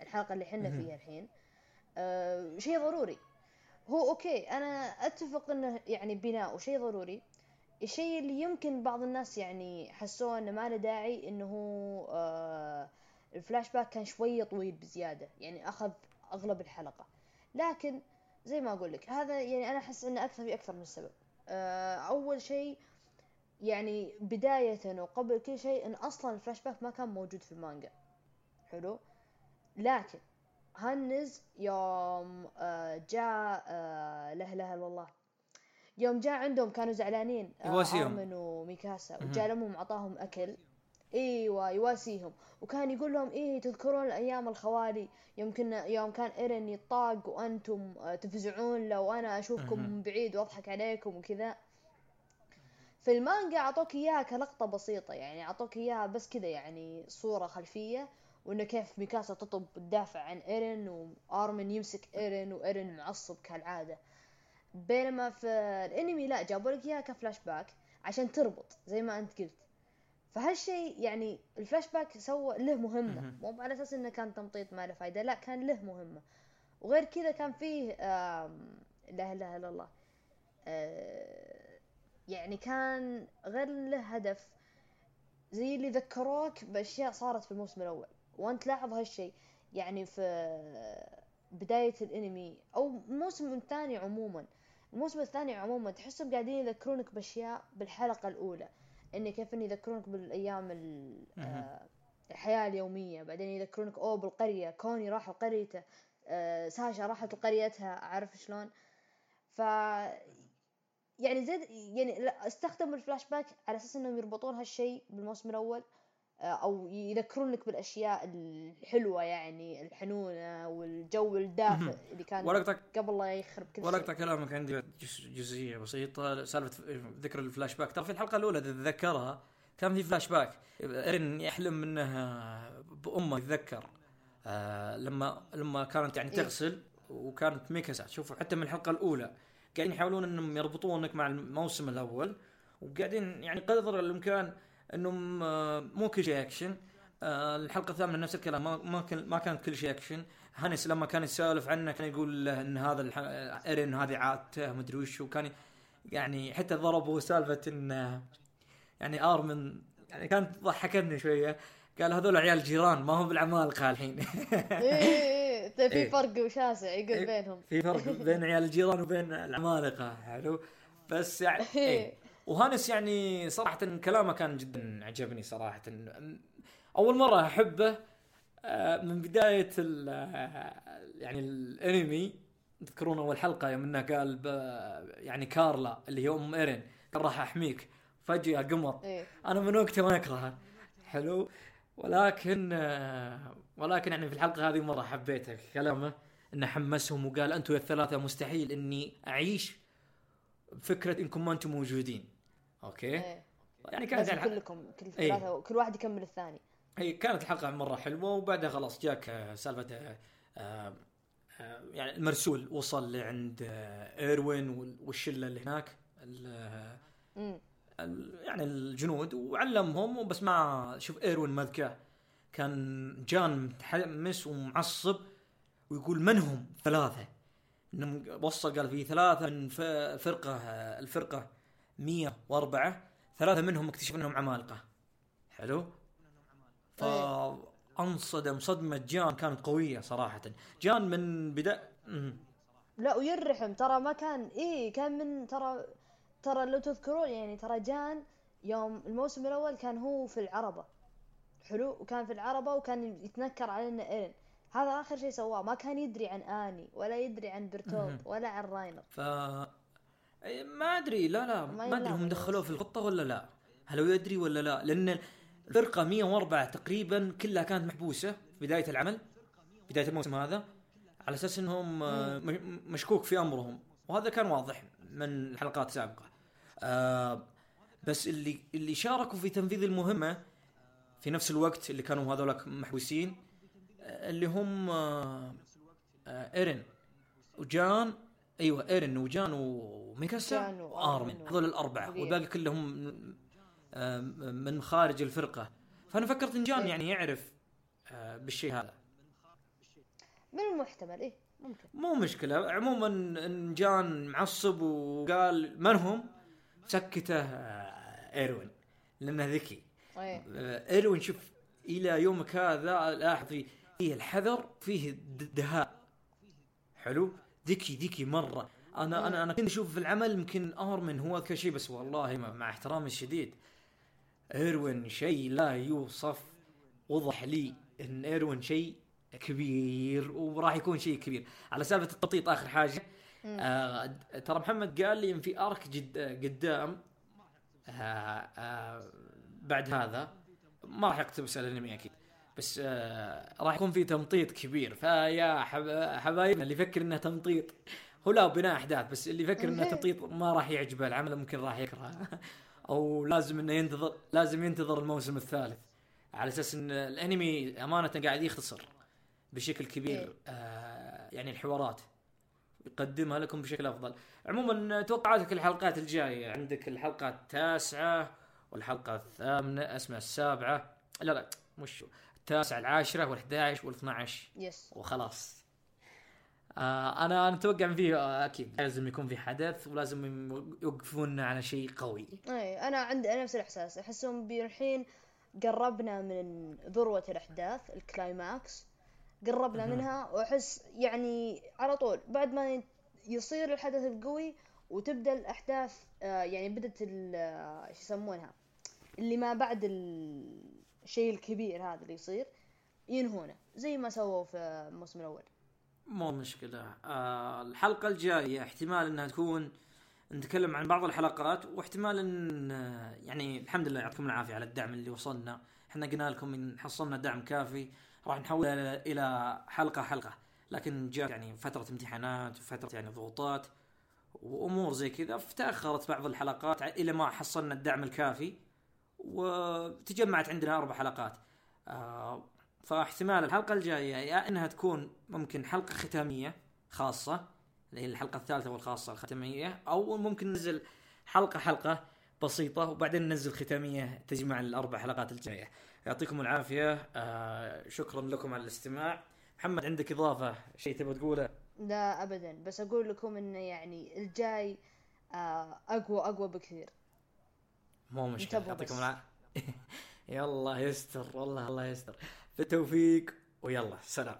الحلقة اللي حنا فيها الحين آه شيء ضروري. هو أوكي أنا أتفق إنه يعني بناء وشيء ضروري. الشيء اللي يمكن بعض الناس يعني حسوه إنه ما له داعي إنه آه الفلاش باك كان شوية طويل بزيادة يعني أخذ أغلب الحلقة. لكن زي ما أقول لك هذا يعني أنا أحس إنه أكثر في أكثر من سبب. آه أول شيء يعني بداية وقبل كل شيء إن أصلا الفلاش باك ما كان موجود في المانجا. حلو؟ لكن هانز يوم آه، جاء آه، له له والله. يوم جاء عندهم كانوا زعلانين آه، يواسيهم. وميكاسا. وجاء لهم عطاهم أكل. إيوه يواسيهم. وكان يقول لهم إيه تذكرون الأيام الخوالي؟ يمكن يوم كان إيرن يطاق وأنتم تفزعون لو أنا أشوفكم من بعيد وأضحك عليكم وكذا. في المانجا أعطوك إياها كلقطة بسيطة يعني أعطوك إياها بس كذا يعني صورة خلفية. وإنه كيف ميكاسا تطب تدافع عن ايرن وآرمن يمسك ايرن وايرن معصب كالعادة. بينما في الأنمي لا جابوا لك إياها كفلاش باك عشان تربط زي ما أنت قلت. فهالشيء يعني الفلاش باك سوى له مهمة. مو على أساس إنه كان تمطيط ما له فايدة لا كان له مهمة. وغير كذا كان فيه لا إله إلا الله آه، يعني كان غير له هدف. زي اللي ذكروك بأشياء صارت في الموسم الأول. وأنت لاحظ هالشيء يعني في بداية الانمي أو الموسم الثاني عموما الموسم الثاني عموما تحسهم قاعدين يذكرونك بأشياء بالحلقة الأولى. اني كيف اني يذكرونك بالأيام آه، الحياة اليومية. بعدين يذكرونك أوه بالقرية كوني راح لقريته آه، ساشا راحت لقريتها عارف شلون. ف يعني زيد يعني لا استخدموا الفلاش باك على أساس إنهم يربطون هالشيء بالموسم الأول. أو يذكرونك بالأشياء الحلوة يعني الحنونة والجو الدافئ اللي كان ورقتك قبل لا يخرب كل شيء. ورقتك كلامك عندي جزئية بسيطة. سالفة ذكر الفلاش باك. ترى في الحلقة الأولى تتذكرها كان في فلاش باك. ايرن يحلم انه بأمه يتذكر آه لما لما كانت يعني إيه. تغسل وكانت ميكاسا شوفوا حتى من الحلقة الأولى قاعدين يحاولون إنهم يربطونك مع الموسم الأول وقاعدين يعني قدر الإمكان إنهم آه، مو كل شيء اكشن آه، الحلقة الثامنة نفس الكلام ما كان ما كانت كل شيء اكشن هانس لما كان يسولف عنه كان يقول له إن هذا إيرين هذه عادته مدري وش وكان يعني حتى ضربوا سالفة إن يعني آرمن يعني كانت ضحكتني شوية. قال هذول عيال جيران ما هم بالعمالقه الحين. إيه إيه في إيه. فرق شاسع يقول إيه، بينهم. في فرق بين عيال الجيران وبين العمالقه حلو. بس يعني إيه. وهانس يعني صراحة كلامه كان جدا عجبني صراحة. أول مرة أحبه آه، من بداية يعني الأنمي. تذكرون أول حلقة يوم إنه قال يعني كارلا اللي هي أم إيرين قال راح أحميك. فجأة قمر إيه؟ أنا من وقتها ما أكرهه. حلو. ولكن آه، ولكن يعني في الحلقة هذه مرة حبيته كلامه. إنه حمسهم وقال أنتم الثلاثة مستحيل إني أعيش فكرة إنكم ما أنتم موجودين. أوكي إيه. يعني كانت الحلقة... كلكم كل إيه. ثلاثة إيه. كل واحد يكمل الثاني اي كانت الحلقة مرة حلوة وبعدها خلاص جاك آه، سالفة آه آه، يعني المرسول وصل لعند آه، إيروين وال- والشلة اللي هناك يعني الجنود وعلمهم وبس ما شوف إيروين مذكاه كان جان متحمس ومعصب ويقول من هم ثلاثة إنهم وصل قال في ثلاثة من فرقة الفرقة 104 ثلاثة منهم اكتشف أنهم عمالقة. حلو؟ فأنصدم. صدمة جان كانت قوية صراحة. جان من بدا. لا ويرحم. ترى ما كان إيه كان من ترى ترى لو تذكرون يعني ترى جان يوم الموسم الأول كان هو في العربة. حلو؟ وكان في العربة وكان يتنكر علينا ايرن هذا آخر شيء سواه. ما كان يدري عن آني ولا يدري عن برتولد ولا عن راينر. ف ما أدري. لا لا ما أدري هم دخلوه في الخطة ولا لا. هل هو يدري ولا لا؟ لأن الفرقة 104 تقريبا كلها كانت محبوسة في بداية العمل بداية الموسم هذا على أساس إنهم آه، مشكوك في أمرهم. وهذا كان واضح من الحلقات السابقة. آه بس اللي اللي شاركوا في تنفيذ المهمة في نفس الوقت اللي كانوا هذولك محبوسين آه، اللي هم آه ايرن وجان أيوه إيرن وجان وميكاسا جان وأرمن. هذول الأربعة. والباقي كلهم آه، من خارج الفرقة. فأنا فكرت إن جان إيه. يعني يعرف آه، بالشيء هذا. من المحتمل؟ إيه ممكن. مو مشكلة. عموما إن جان معصب وقال من هم سكته آه، إيروين لأنه ذكي. آه، إيروين شوف إلى يومك هذا لاحظ فيه الحذر فيه د- دهاء. حلو؟ ذكي ذكي مرة. أنا أنا أنا كنت أشوف في العمل يمكن أرمن هو اذكى شيء بس والله مع مع احترامي الشديد إيروين شيء لا يوصف. وضح لي إن إيروين شيء كبير وراح يكون شيء كبير. على سالفة التخطيط آخر حاجة. آه ترى محمد قال لي إن في أرك جد قدام. آه آه بعد هذا ما راح يقتبس الانمي أكيد. بس آه راح يكون في تمطيط كبير. فيا حب- حبايبنا اللي يفكر إنه تمطيط هو لا بناء أحداث بس اللي يفكر إنه تمطيط ما راح يعجبه العمل ممكن راح يكرهه. أو لازم إنه ينتظر لازم ينتظر الموسم الثالث على أساس إن الأنمي أمانة قاعد يختصر بشكل كبير آه يعني الحوارات. يقدمها لكم بشكل أفضل. عموما توقعاتك الحلقات الجاية؟ عندك الحلقة التاسعة والحلقة الثامنة اسمها السابعة. لا لا مش التاسعه العاشرة وال11 وال12 يس وخلاص. آه أنا أنا أتوقع فيه آه، أكيد لازم يكون في حدث ولازم يوقفونا على شيء قوي. إيه أنا عندي نفس الإحساس. أحسهم الحين قربنا من ذروة الأحداث الكلايماكس قربنا منها وأحس يعني على طول بعد ما يصير الحدث القوي وتبدأ الأحداث آه يعني بدت آه، إيش يسمونها؟ اللي ما بعد الشيء الكبير هذا اللي يصير ينهونه زي ما سووا في الموسم الأول. مو مشكلة. آه الحلقة الجاية احتمال إنها تكون نتكلم عن بعض الحلقات واحتمال إن آه، يعني الحمد لله يعطيكم العافية على الدعم اللي وصلنا. إحنا قلنا لكم إن حصلنا دعم كافي راح نحول إلى حلقة حلقة. لكن جاء يعني فترة امتحانات وفترة يعني ضغوطات وأمور زي كذا فتأخرت بعض الحلقات إلى ما حصلنا الدعم الكافي. وتجمعت عندنا أربع حلقات. آه فاحتمال الحلقة الجاية يا إنها تكون ممكن حلقة ختامية خاصة اللي هي الحلقة الثالثة والخاصة الختامية أو ممكن ننزل حلقة حلقة بسيطة وبعدين ننزل ختامية تجمع الأربع حلقات الجاية. يعطيكم العافية. آه شكرا لكم على الاستماع. محمد عندك إضافة؟ شيء تبغى تقوله؟ لا ابدا. بس أقول لكم إنه يعني الجاي آه أقوى أقوى بكثير. مو مشكلة يعطيكم. العافية. يلا يستر والله الله يستر. بالتوفيق ويلا سلام.